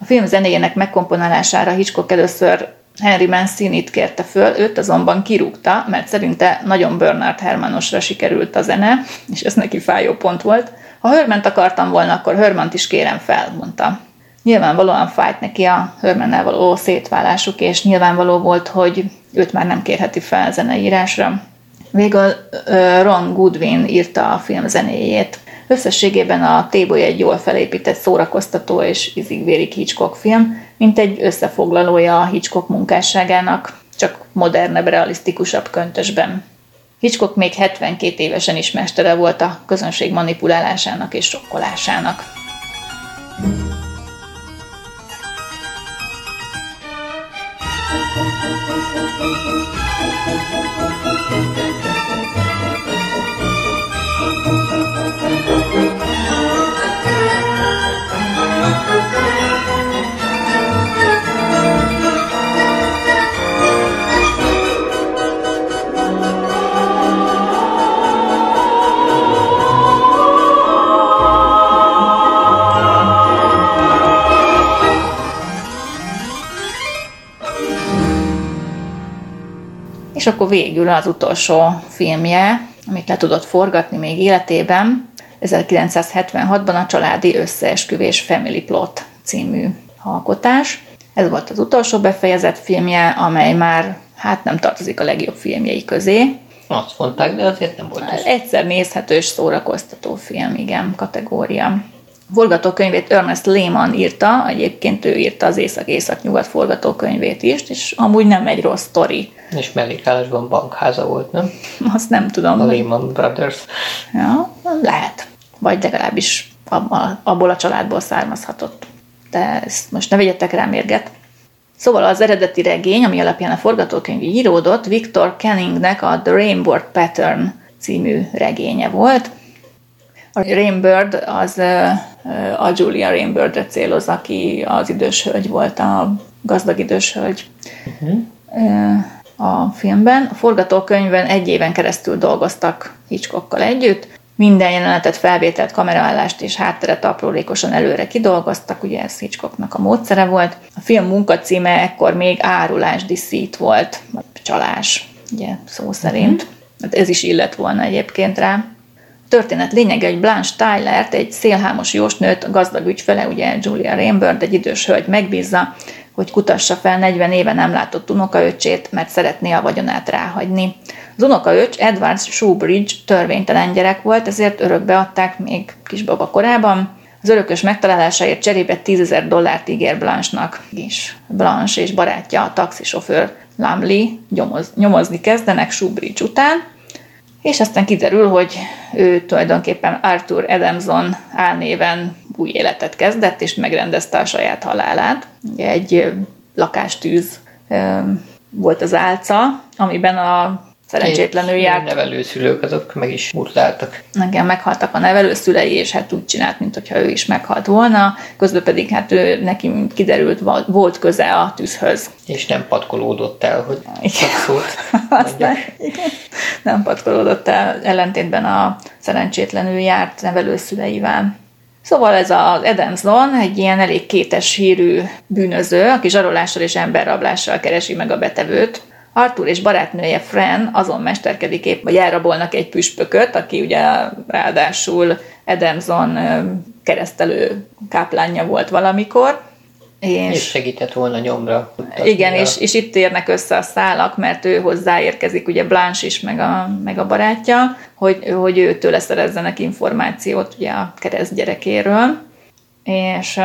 A film zenéjének megkomponálására Hitchcock először Henry Mancini-t kérte föl, őt azonban kirúgta, mert szerinte nagyon Bernard Hermanosra sikerült a zene, és ez neki fájó pont volt. Ha Hörment akartam volna, akkor Hörmant is kérem fel, mondta. Nyilvánvalóan fájt neki a Hörmennel való szétválásuk, és nyilvánvaló volt, hogy őt már nem kérheti fel zeneírásra. Végül Ron Goodwin írta a film zenéjét. Összességében a Téboly egy jól felépített, szórakoztató és izigvérik Hitchcock film, mint egy összefoglalója a Hitchcock munkásságának, csak modernebb, realisztikusabb köntösben. Hitchcock még 72 évesen is mestere volt a közönség manipulálásának és sokkolásának. És akkor végül az utolsó filmje, amit le tudott forgatni még életében, 1976-ban a Családi Összeesküvés Family Plot című alkotás. Ez volt az utolsó befejezett filmje, amely már hát nem tartozik a legjobb filmjei közé. Azt mondták, de azért nem volt. Egyszer nézhető és szórakoztató film, igen, kategória forgatókönyvét Ernest Lehman írta, egyébként ő írta az Észak-Észak-Nyugat forgatókönyvét is, és amúgy nem egy rossz sztori. És mellékállásban bankháza volt, nem? Azt nem tudom. A Lehman Brothers. Ja, lehet. Vagy legalábbis abból a családból származhatott. De ezt most ne vegyetek rá mérget. Szóval az eredeti regény, ami alapján a forgatókönyv íródott, Victor Kenningnek a The Rainbow Pattern című regénye volt, a Rainbird az a Julia Rainbirdre céloz, aki az idős hölgy volt, a gazdag idős hölgy uh-huh. a filmben. A forgatókönyvben egy éven keresztül dolgoztak Hitchcockkal együtt, minden jelenetet, felvételt, kameraállást és hátteret aprólékosan előre kidolgoztak, ugye ez Hitchcocknak a módszere volt. A film munkacíme ekkor még árulás, diszít volt, vagy csalás, ugye szó szerint. Uh-huh. Ez is illet volna egyébként rá történet lényege, hogy Blanche Tylert, egy szélhámos jósnőt, gazdag ügyfele, ugye Julia Rainbird, egy idős hölgy megbízza, hogy kutassa fel 40 éve nem látott unokaöcsét, mert szeretné a vagyonát ráhagyni. Az unokaöcs Edward Shoebridge törvénytelen gyerek volt, ezért örökbe adták még kisbaba korában. Az örökös megtalálásáért cserébe 10 ezer dollárt ígér Blanche-nak is. Blanche és barátja, a taxisofőr Lumley nyomoz, nyomozni kezdenek Shoebridge után, és aztán kiderül, hogy ő tulajdonképpen Arthur Adamson álnéven új életet kezdett, és megrendezte a saját halálát. Egy lakástűz volt az álca, amiben a szerencsétlenül járt. A nevelőszülők azok meg is mutláltak. Igen, meghaltak a nevelőszülei, és hát úgy csinált, mintha ő is meghalt volna, közben pedig hát ő, neki kiderült, volt köze a tűzhöz. És nem patkolódott el, hogy szólt. Aztán, igen, nem patkolódott el, ellentétben a szerencsétlenül járt nevelőszüleivel. Szóval ez az Edemson egy ilyen elég kétes hírű bűnöző, aki zsarolással és emberrablással keresi meg a betevőt, Arthur és barátnője Fran azon mesterkedik épp, vagy elrabolnak egy püspököt, aki ugye ráadásul Edemson keresztelő káplánja volt valamikor, és, és segített volna nyomra. Igen, és, és itt érnek össze a szálak, mert ő hozzáérkezik, ugye Blanche is, meg a, meg a barátja, hogy, hogy őtől szerezzenek információt ugye a kereszt gyerekéről és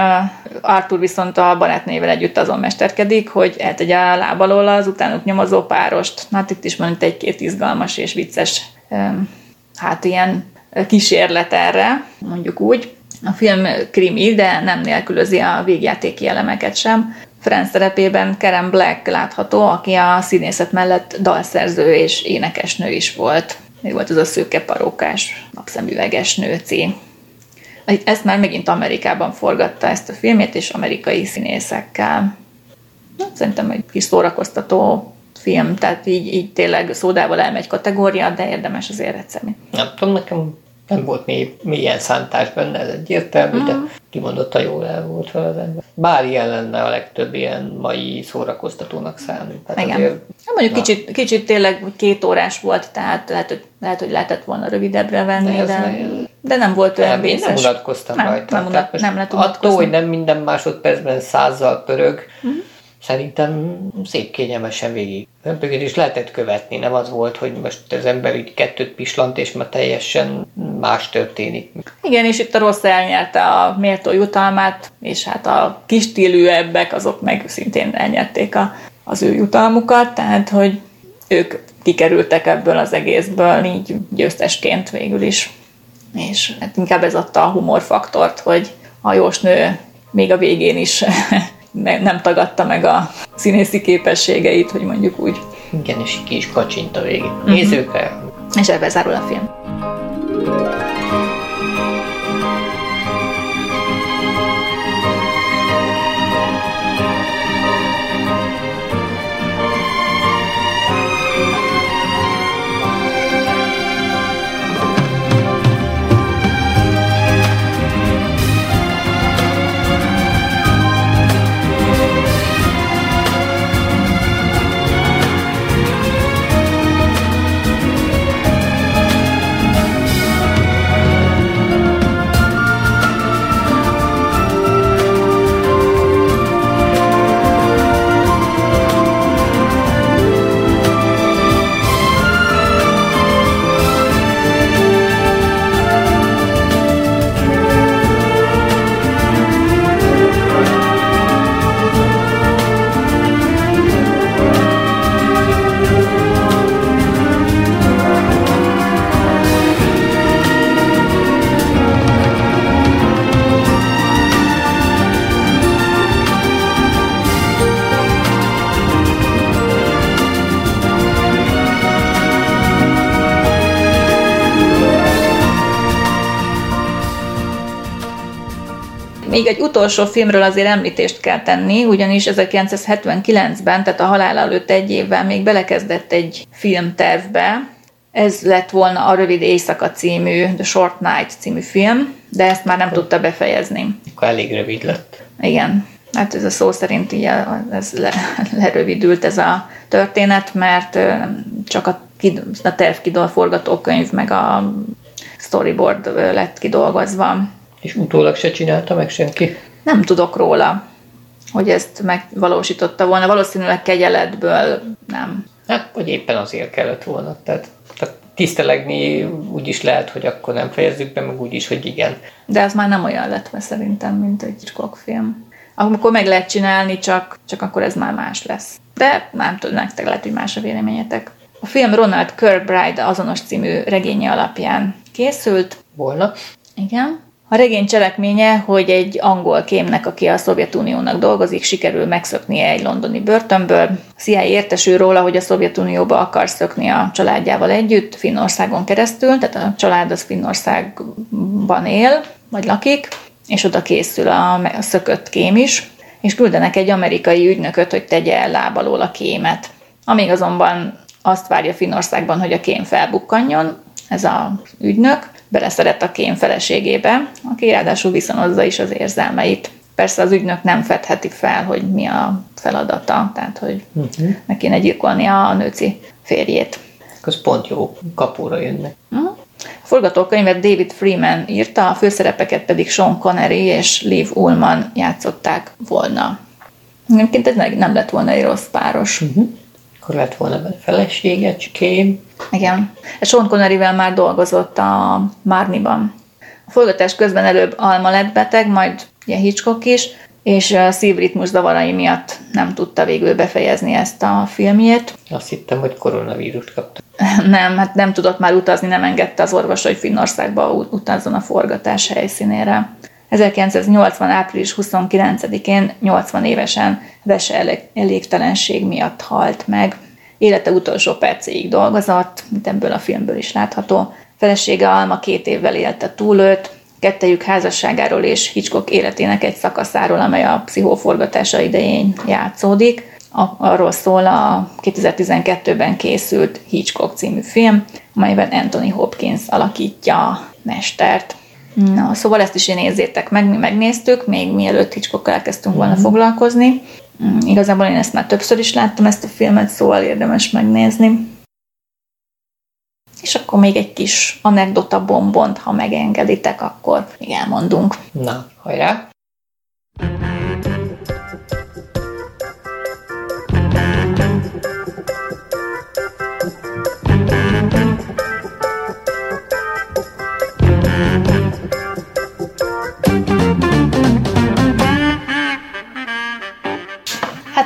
Arthur viszont a barátnével együtt azon mesterkedik, hogy eltegye a láb alól az utánuk nyomozó párost. Hát itt is van itt egy-két izgalmas és vicces, hát ilyen kísérlet erre, mondjuk úgy. A film krimi, de nem nélkülözi a végjátéki elemeket sem. Franz szerepében Karen Black látható, aki a színészet mellett dalszerző és énekesnő is volt. Még volt az a szőke parókás napszemüveges nőci. Ezt már megint Amerikában forgatta ezt a filmét, és amerikai színészekkel. Na, szerintem egy kis szórakoztató film, tehát így, így tényleg szódával elmegy kategória, de érdemes azért egyszer. Nem tudom, nekem nem volt mély, mélyen szántás benne, ez egyértelmű, mm. de kimondottan jól el volt vele. Bár ilyen lenne a legtöbb ilyen mai szórakoztatónak számít. Hát Igen. Azért, hát mondjuk kicsit, kicsit tényleg két órás volt, tehát lehet, hogy, lehet, hogy lehetett volna rövidebbre venni, de, de, de nem volt olyan nem, nem unatkoztam nem, rajta. Nem, unat, nem lehet Attól, hogy nem minden másodpercben százzal pörög, mm szerintem szép kényelmesen végig. Pörgét is lehetett követni, nem az volt, hogy most az ember így kettőt pislant, és már teljesen más történik. Igen, és itt a rossz elnyerte a méltó jutalmát, és hát a kis ebbek azok meg szintén elnyerték a, az ő jutalmukat, tehát hogy ők kikerültek ebből az egészből így győztesként végül is. És hát inkább ez adta a humorfaktort, hogy a jósnő még a végén is nem tagadta meg a színészi képességeit, hogy mondjuk úgy. Igen, és ki is kacsint a végén. Uh-huh. Nézőkre. És ebben zárul a film. Még egy utolsó filmről azért említést kell tenni, ugyanis 1979-ben, tehát a halál előtt egy évvel még belekezdett egy filmtervbe, ez lett volna a Rövid Éjszaka című, The Short Night című film, de ezt már nem tudta befejezni. Akkor elég rövid lett. Igen. Hát ez a szó szerint így ez le, lerövidült ez a történet, mert csak a, a terv forgatókönyv meg a storyboard lett kidolgozva. És utólag se csinálta meg senki? Nem tudok róla, hogy ezt megvalósította volna. Valószínűleg kegyeletből nem. Hát, vagy éppen azért kellett volna. Tehát, tehát tisztelegni úgy is lehet, hogy akkor nem fejezzük be, meg úgy is, hogy igen. De az már nem olyan lett be szerintem, mint egy Hitchcock film. Akkor meg lehet csinálni, csak, csak akkor ez már más lesz. De nem tudom, nektek lehet, hogy más a véleményetek. A film Ronald Kirkbride azonos című regénye alapján készült. Volna. Igen. A regény cselekménye, hogy egy angol kémnek, aki a Szovjetuniónak dolgozik, sikerül megszöknie egy londoni börtönből. CIA értesül róla, hogy a Szovjetunióba akar szökni a családjával együtt, Finnországon keresztül, tehát a család az Finnországban él, vagy lakik, és oda készül a, szökött kém is, és küldenek egy amerikai ügynököt, hogy tegye el lábalól a kémet. Amíg azonban azt várja Finnországban, hogy a kém felbukkanjon, ez a ügynök, beleszeret a kém feleségébe, aki ráadásul viszonozza is az érzelmeit. Persze az ügynök nem fedheti fel, hogy mi a feladata, tehát hogy uh-huh. meg kéne gyilkolnia a nőci férjét. Az pont jó, kapóra jönnek. Uh-huh. A forgatókönyvet David Freeman írta, a főszerepeket pedig Sean Connery és Liv Ullman játszották volna. Egyébként ez nem lett volna egy rossz páros. Uh-huh. Akkor lett volna benne felesége, kém. Igen. Sean Conneryvel már dolgozott a Márniban. A forgatás közben előbb Alma lett beteg, majd ugye Hitchcock is, és a szívritmus zavarai miatt nem tudta végül befejezni ezt a filmjét. Azt hittem, hogy koronavírust kapta. Nem, hát nem tudott már utazni, nem engedte az orvos, hogy Finnországba utazzon a forgatás helyszínére. 1980. április 29-én 80 évesen vese elégtelenség miatt halt meg. Élete utolsó percéig dolgozott, mint ebből a filmből is látható. Felesége Alma két évvel élte túl őt, kettejük házasságáról és Hitchcock életének egy szakaszáról, amely a pszichóforgatása idején játszódik. Arról szól a 2012-ben készült Hitchcock című film, amelyben Anthony Hopkins alakítja a mestert. Na, szóval ezt is nézzétek meg, mi megnéztük, még mielőtt Hitchcock elkezdtünk volna foglalkozni. Mm, Igazából én ezt már többször is láttam, ezt a filmet, szóval érdemes megnézni. És akkor még egy kis anekdota bombont, ha megengeditek, akkor még elmondunk. Na, hajrá!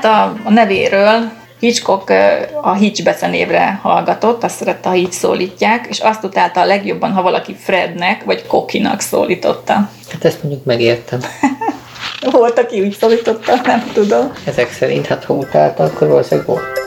A, a nevéről Hitchcock a Hitch becenévre hallgatott, azt szerette, ha így szólítják, és azt utálta a legjobban, ha valaki Frednek vagy Kokinak szólította. Hát ezt mondjuk megértem. Volt, aki úgy szólította, nem tudom. Ezek szerint, hát ha utálta, akkor valószínűleg volt.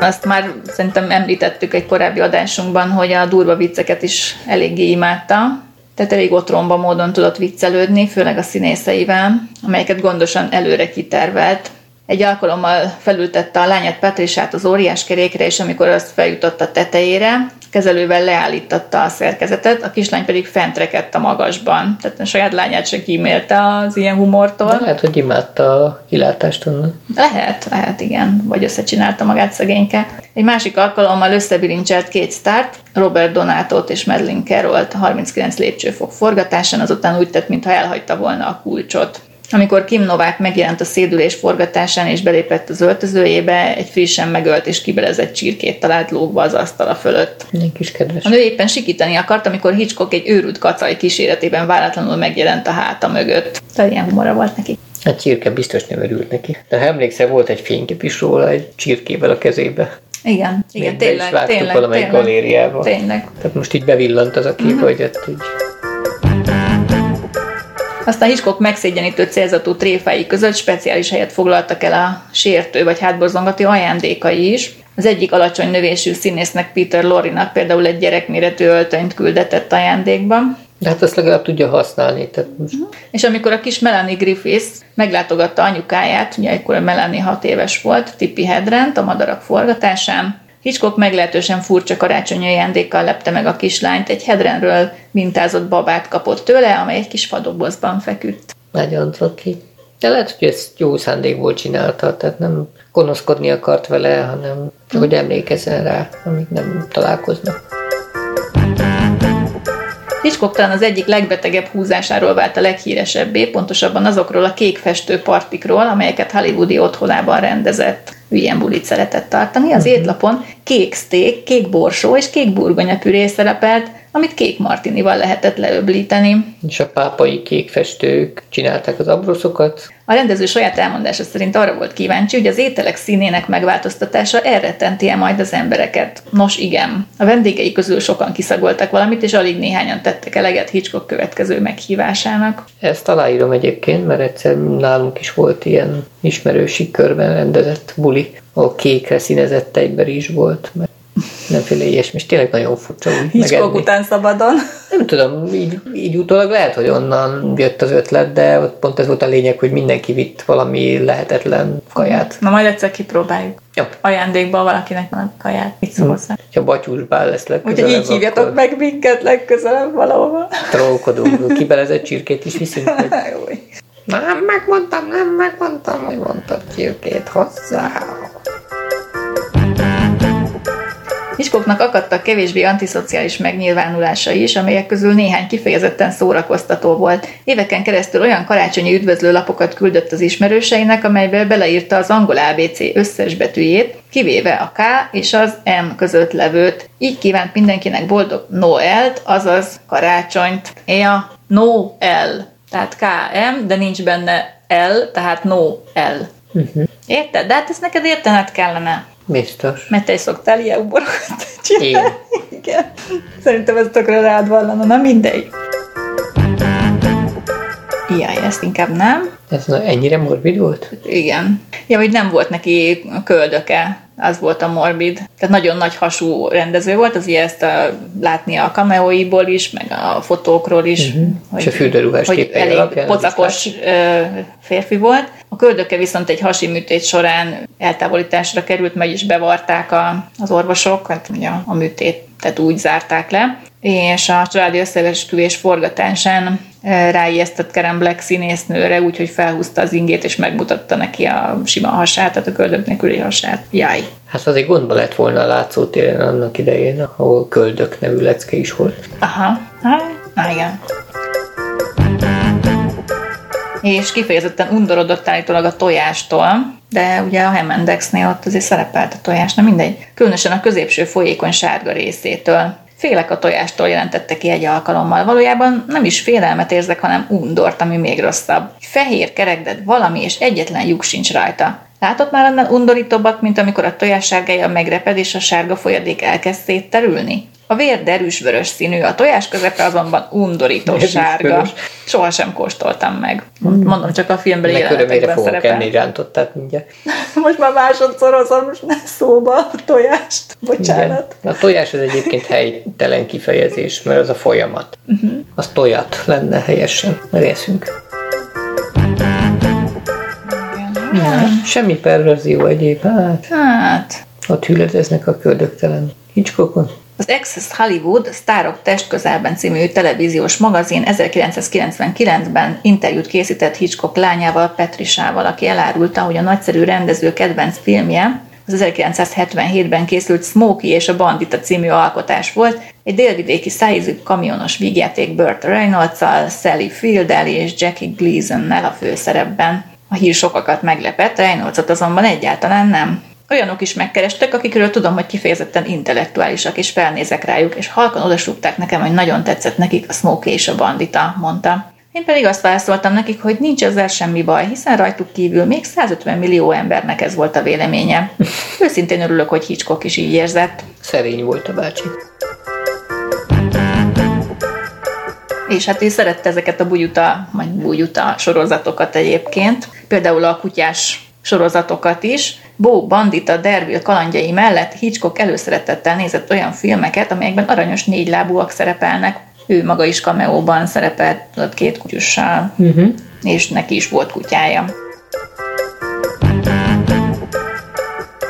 Azt már szerintem említettük egy korábbi adásunkban, hogy a durva vicceket is eléggé imádta. Tehát elég otromba módon tudott viccelődni, főleg a színészeivel, amelyeket gondosan előre kitervelt. Egy alkalommal felültette a lányát Patrisát az óriás kerékre, és amikor azt feljutott a tetejére, kezelővel leállította a szerkezetet, a kislány pedig fentrekedt a magasban. Tehát a saját lányát se kímélte az ilyen humortól. De lehet, hogy imádta a kilátást onnan. Lehet, lehet, igen. Vagy összecsinálta magát szegényke. Egy másik alkalommal összebilincselt két sztárt, Robert Donatot és Madeline Carrollt a 39 lépcsőfok forgatásán, azután úgy tett, mintha elhagyta volna a kulcsot. Amikor Kim Novák megjelent a szédülés forgatásán és belépett az öltözőjébe, egy frissen megölt és kibelezett csirkét talált lógva az asztala fölött. Egy kis kedves. A nő éppen sikítani akart, amikor Hitchcock egy őrült kacaj kíséretében váratlanul megjelent a háta mögött. Tehát ilyen humora volt neki. Hát csirke biztos nem örült neki. De ha emlékszel, volt egy fénykép is róla, egy csirkével a kezébe. Igen, igen, Még be is tényleg, tényleg, valamelyik tényleg, galériába. tényleg. Tehát most így bevillant az a kép, Mhm. hogy ott így... Aztán Hitchcock megszégyenítő célzatú tréfái között speciális helyet foglaltak el a sértő vagy hátborzongató ajándékai is. Az egyik alacsony növésű színésznek Peter Lorrinak például egy gyerekméretű öltönyt küldetett ajándékba, De hát azt legalább tudja használni. Tehát most és amikor a kis Melanie Griffiths meglátogatta anyukáját, ugye ekkor a Melanie hat éves volt, Tippi Hedrent a madarak forgatásán, Hitchcock meglehetősen furcsa karácsonyi ajándékkal lepte meg a kislányt, egy Hedrenről mintázott babát kapott tőle, amely egy kis fadobozban feküdt. nagyon ki. De lehet, hogy ezt jó szándékból csinálta, tehát nem gonoszkodni akart vele, hanem csak hogy emlékezzen rá, amíg nem találkoznak. Hitchcock talán az egyik legbetegebb húzásáról vált a leghíresebbé, pontosabban azokról a kék festő partikról, amelyeket hollywoodi otthonában rendezett. Ilyen bulit szeretett tartani. Az étlapon kék steak, kék borsó és kék burgonyapüré szerepelt, amit kék martinival lehetett leöblíteni. És a pápai kékfestők csinálták az abroszokat, A rendező saját elmondása szerint arra volt kíváncsi, hogy az ételek színének megváltoztatása elrettenti-e majd az embereket. Nos igen, a vendégei közül sokan kiszagoltak valamit, és alig néhányan tettek eleget Hitchcock következő meghívásának. Ezt aláírom egyébként, mert egyszer nálunk is volt ilyen ismerősi körben rendezett buli, ahol kékre színezett egyber is volt, mert nemféle ilyesmi, és tényleg nagyon furcsa úgy Hitchcock után szabadon. Nem tudom, így, így utólag lehet, hogy onnan jött az ötlet, de ott pont ez volt a lényeg, hogy mindenki vitt valami lehetetlen kaját. Na majd egyszer kipróbáljuk. Jó. Ajándékba valakinek van kaját. Mit szól hozzá? Ha batyúsbál lesz legközelebb, Úgyhogy így hívjatok akkor meg minket legközelebb valahova. trollkodunk, kibelezett csirkét is viszünk. Hogy... Nem, megmondtam, nem megmondtam, hogy mondtad csirkét hozzá. Hitchcocknak akadtak kevésbé antiszociális megnyilvánulásai is, amelyek közül néhány kifejezetten szórakoztató volt. Éveken keresztül olyan karácsonyi üdvözlőlapokat küldött az ismerőseinek, amelybe beleírta az angol ABC összes betűjét, kivéve a K és az M között levőt. Így kívánt mindenkinek boldog Noelt, azaz karácsonyt. Ja, Noel, tehát KM, de nincs benne L, tehát Noel. Érted? De hát ezt neked értened kellene. Biztos. Mert te is szoktál ilyen uborokat csinálni. Én. Igen. Szerintem ez tökre rád vallana. Na mindegy. Jaj, ezt inkább nem. Ez ennyire morbid volt? Igen. Ja, hogy nem volt neki köldöke, az volt a morbid. Tehát nagyon nagy hasú rendező volt, az ezt a, látni a kameóiból is, meg a fotókról is. Uh-huh. Hogy, És a fürdőruhás hogy elég pocakos férfi volt. A köldöke viszont egy hasi műtét során eltávolításra került, meg is bevarták a, az orvosok, hát ugye a műtét tehát úgy zárták le, és a családi összeesküvés forgatásán ráijesztett Karen Black színésznőre, úgyhogy felhúzta az ingét, és megmutatta neki a sima hasát, tehát a köldök nélküli hasát. Jaj. Hát azért gondba lett volna a látszótéren annak idején, ahol köldök nevű lecke is volt. Aha, hát, igen. És kifejezetten undorodott állítólag a tojástól, de ugye a Hemendexnél ott azért szerepelt a tojás, nem mindegy. Különösen a középső folyékony sárga részétől. Félek a tojástól jelentette ki egy alkalommal. Valójában nem is félelmet érzek, hanem undort, ami még rosszabb. Fehér kerekded valami, és egyetlen lyuk sincs rajta. Látott már annál undorítóbbat, mint amikor a tojás sárgája megreped, és a sárga folyadék elkezd szétterülni? A vér derűs vörös színű, a tojás közepe azonban undorító sárga. Soha sem kóstoltam meg. Hmm. Mondom, csak a filmben jelenetekben fogok szerepel. enni rántottát mindjárt. Most már másodszor hozom szóba a tojást. Bocsánat. Igen. A tojás az egyébként helytelen kifejezés, mert az a folyamat. Uh-huh. Az tojat lenne helyesen, mert eszünk. Nem, semmi perverzió egyéb, hát. Hát. Ott hüledeznek a köldöktelen Hitchcockon. Az Access Hollywood Sztárok testközelben című televíziós magazin 1999-ben interjút készített Hitchcock lányával, Petrisával, aki elárulta, hogy a nagyszerű rendező kedvenc filmje, az 1977-ben készült Smokey és a Bandita című alkotás volt, egy délvidéki szájízű kamionos vígjáték Burt reynolds Sally field és Jackie Gleason-nel a főszerepben. A hír sokakat meglepett, Reynoldsot azonban egyáltalán nem. Olyanok is megkerestek, akikről tudom, hogy kifejezetten intellektuálisak, és felnézek rájuk, és halkan odasúgták nekem, hogy nagyon tetszett nekik a Smokey és a Bandita, mondta. Én pedig azt válaszoltam nekik, hogy nincs ezzel semmi baj, hiszen rajtuk kívül még 150 millió embernek ez volt a véleménye. Őszintén örülök, hogy Hitchcock is így érzett. Szerény volt a bácsi. És hát ő szerette ezeket a bugyuta, vagy bugyuta sorozatokat egyébként. Például a kutyás sorozatokat is. Bo Bandita Derville kalandjai mellett Hitchcock előszeretettel nézett olyan filmeket, amelyekben aranyos négylábúak szerepelnek. Ő maga is kameóban szerepelt két kutyussal, uh-huh. és neki is volt kutyája.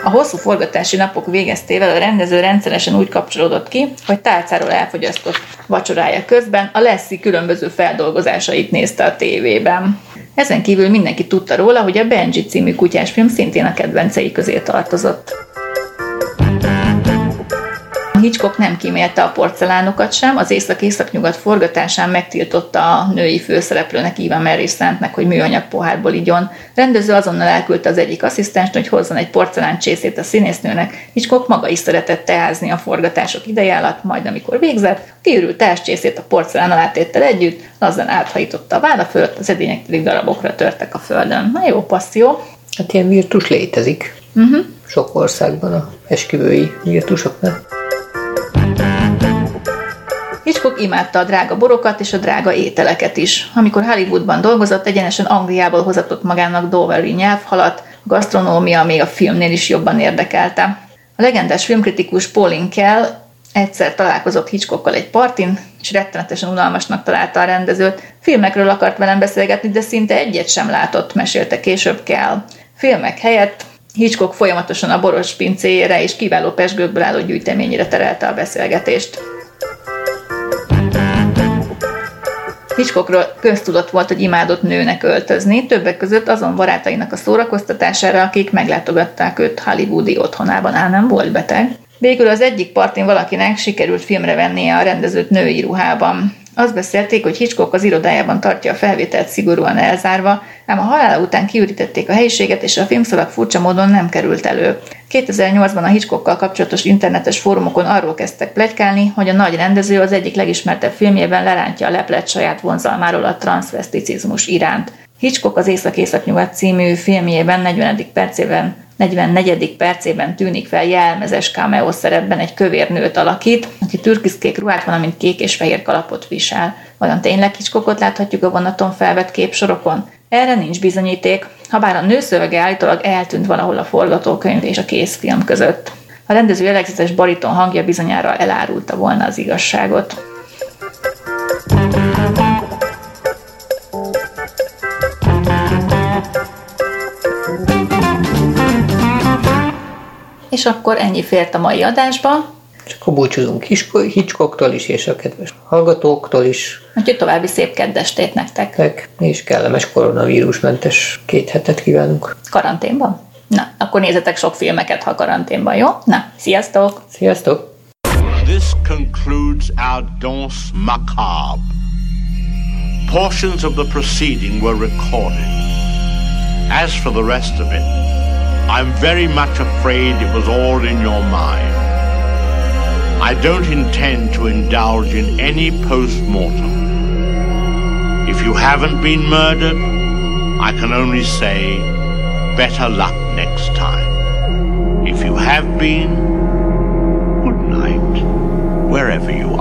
A hosszú forgatási napok végeztével a rendező rendszeresen úgy kapcsolódott ki, hogy tálcáról elfogyasztott vacsorája közben a Leszi különböző feldolgozásait nézte a tévében. Ezen kívül mindenki tudta róla, hogy a Benji című kutyásfilm szintén a kedvencei közé tartozott. Hitchcock nem kímélte a porcelánokat sem, az észak-észak-nyugat forgatásán megtiltotta a női főszereplőnek Eva Mary Szentnek, hogy műanyag pohárból igyon. Rendező azonnal elküldte az egyik asszisztenst, hogy hozzon egy porcelán csészét a színésznőnek. Hitchcock maga is szeretett teázni a forgatások ideje alatt, majd amikor végzett, kiürült teáscsészét a porcelán alátéttel együtt, lazán áthajította a válla fölött, az edények pedig darabokra törtek a földön. Na jó, passzió. Hát ilyen virtus létezik. Uh-huh. Sok országban a esküvői virtusoknál. Hitchcock imádta a drága borokat és a drága ételeket is. Amikor Hollywoodban dolgozott, egyenesen Angliából hozatott magának Doveri nyelvhalat, a gasztronómia még a filmnél is jobban érdekelte. A legendás filmkritikus Pauline Kell egyszer találkozott Hitchcockkal egy partin, és rettenetesen unalmasnak találta a rendezőt. Filmekről akart velem beszélgetni, de szinte egyet sem látott, mesélte később Kell. Filmek helyett Hitchcock folyamatosan a boros pincéjére és kiváló pesgőkből álló gyűjteményére terelte a beszélgetést. Hitchcockról köztudott volt, hogy imádott nőnek öltözni, többek között azon barátainak a szórakoztatására, akik meglátogatták őt hollywoodi otthonában, áll nem volt beteg. Végül az egyik partin valakinek sikerült filmre vennie a rendezőt női ruhában. Azt beszélték, hogy Hitchcock az irodájában tartja a felvételt szigorúan elzárva, ám a halála után kiürítették a helyiséget, és a filmszalag furcsa módon nem került elő. 2008-ban a Hitchcockkal kapcsolatos internetes fórumokon arról kezdtek plegykálni, hogy a nagy rendező az egyik legismertebb filmjében lerántja a leplet saját vonzalmáról a transvesticizmus iránt. Hitchcock az Észak-Észak-Nyugat című filmjében 40. percében 44. percében tűnik fel jelmezes cameo szerepben egy kövér nőt alakít, aki türkiszkék ruhát, valamint kék és fehér kalapot visel. Vajon tényleg kicskokot láthatjuk a vonaton felvett képsorokon? Erre nincs bizonyíték, ha bár a nő szövege állítólag eltűnt valahol a forgatókönyv és a készfilm között. A rendező jellegzetes bariton hangja bizonyára elárulta volna az igazságot. És akkor ennyi fért a mai adásba. És akkor búcsúzunk Hitchcocktól is, és a kedves hallgatóktól is. Úgyhogy további szép keddestét nektek. És kellemes koronavírusmentes két hetet kívánunk. Karanténban? Na, akkor nézzetek sok filmeket, ha karanténban, jó? Na, sziasztok! Sziasztok! This concludes our danse macabre. Portions of the proceeding were recorded. As for the rest of it, I'm very much afraid it was all in your mind. I don't intend to indulge in any post-mortem. If you haven't been murdered, I can only say better luck next time. If you have been, good night, wherever you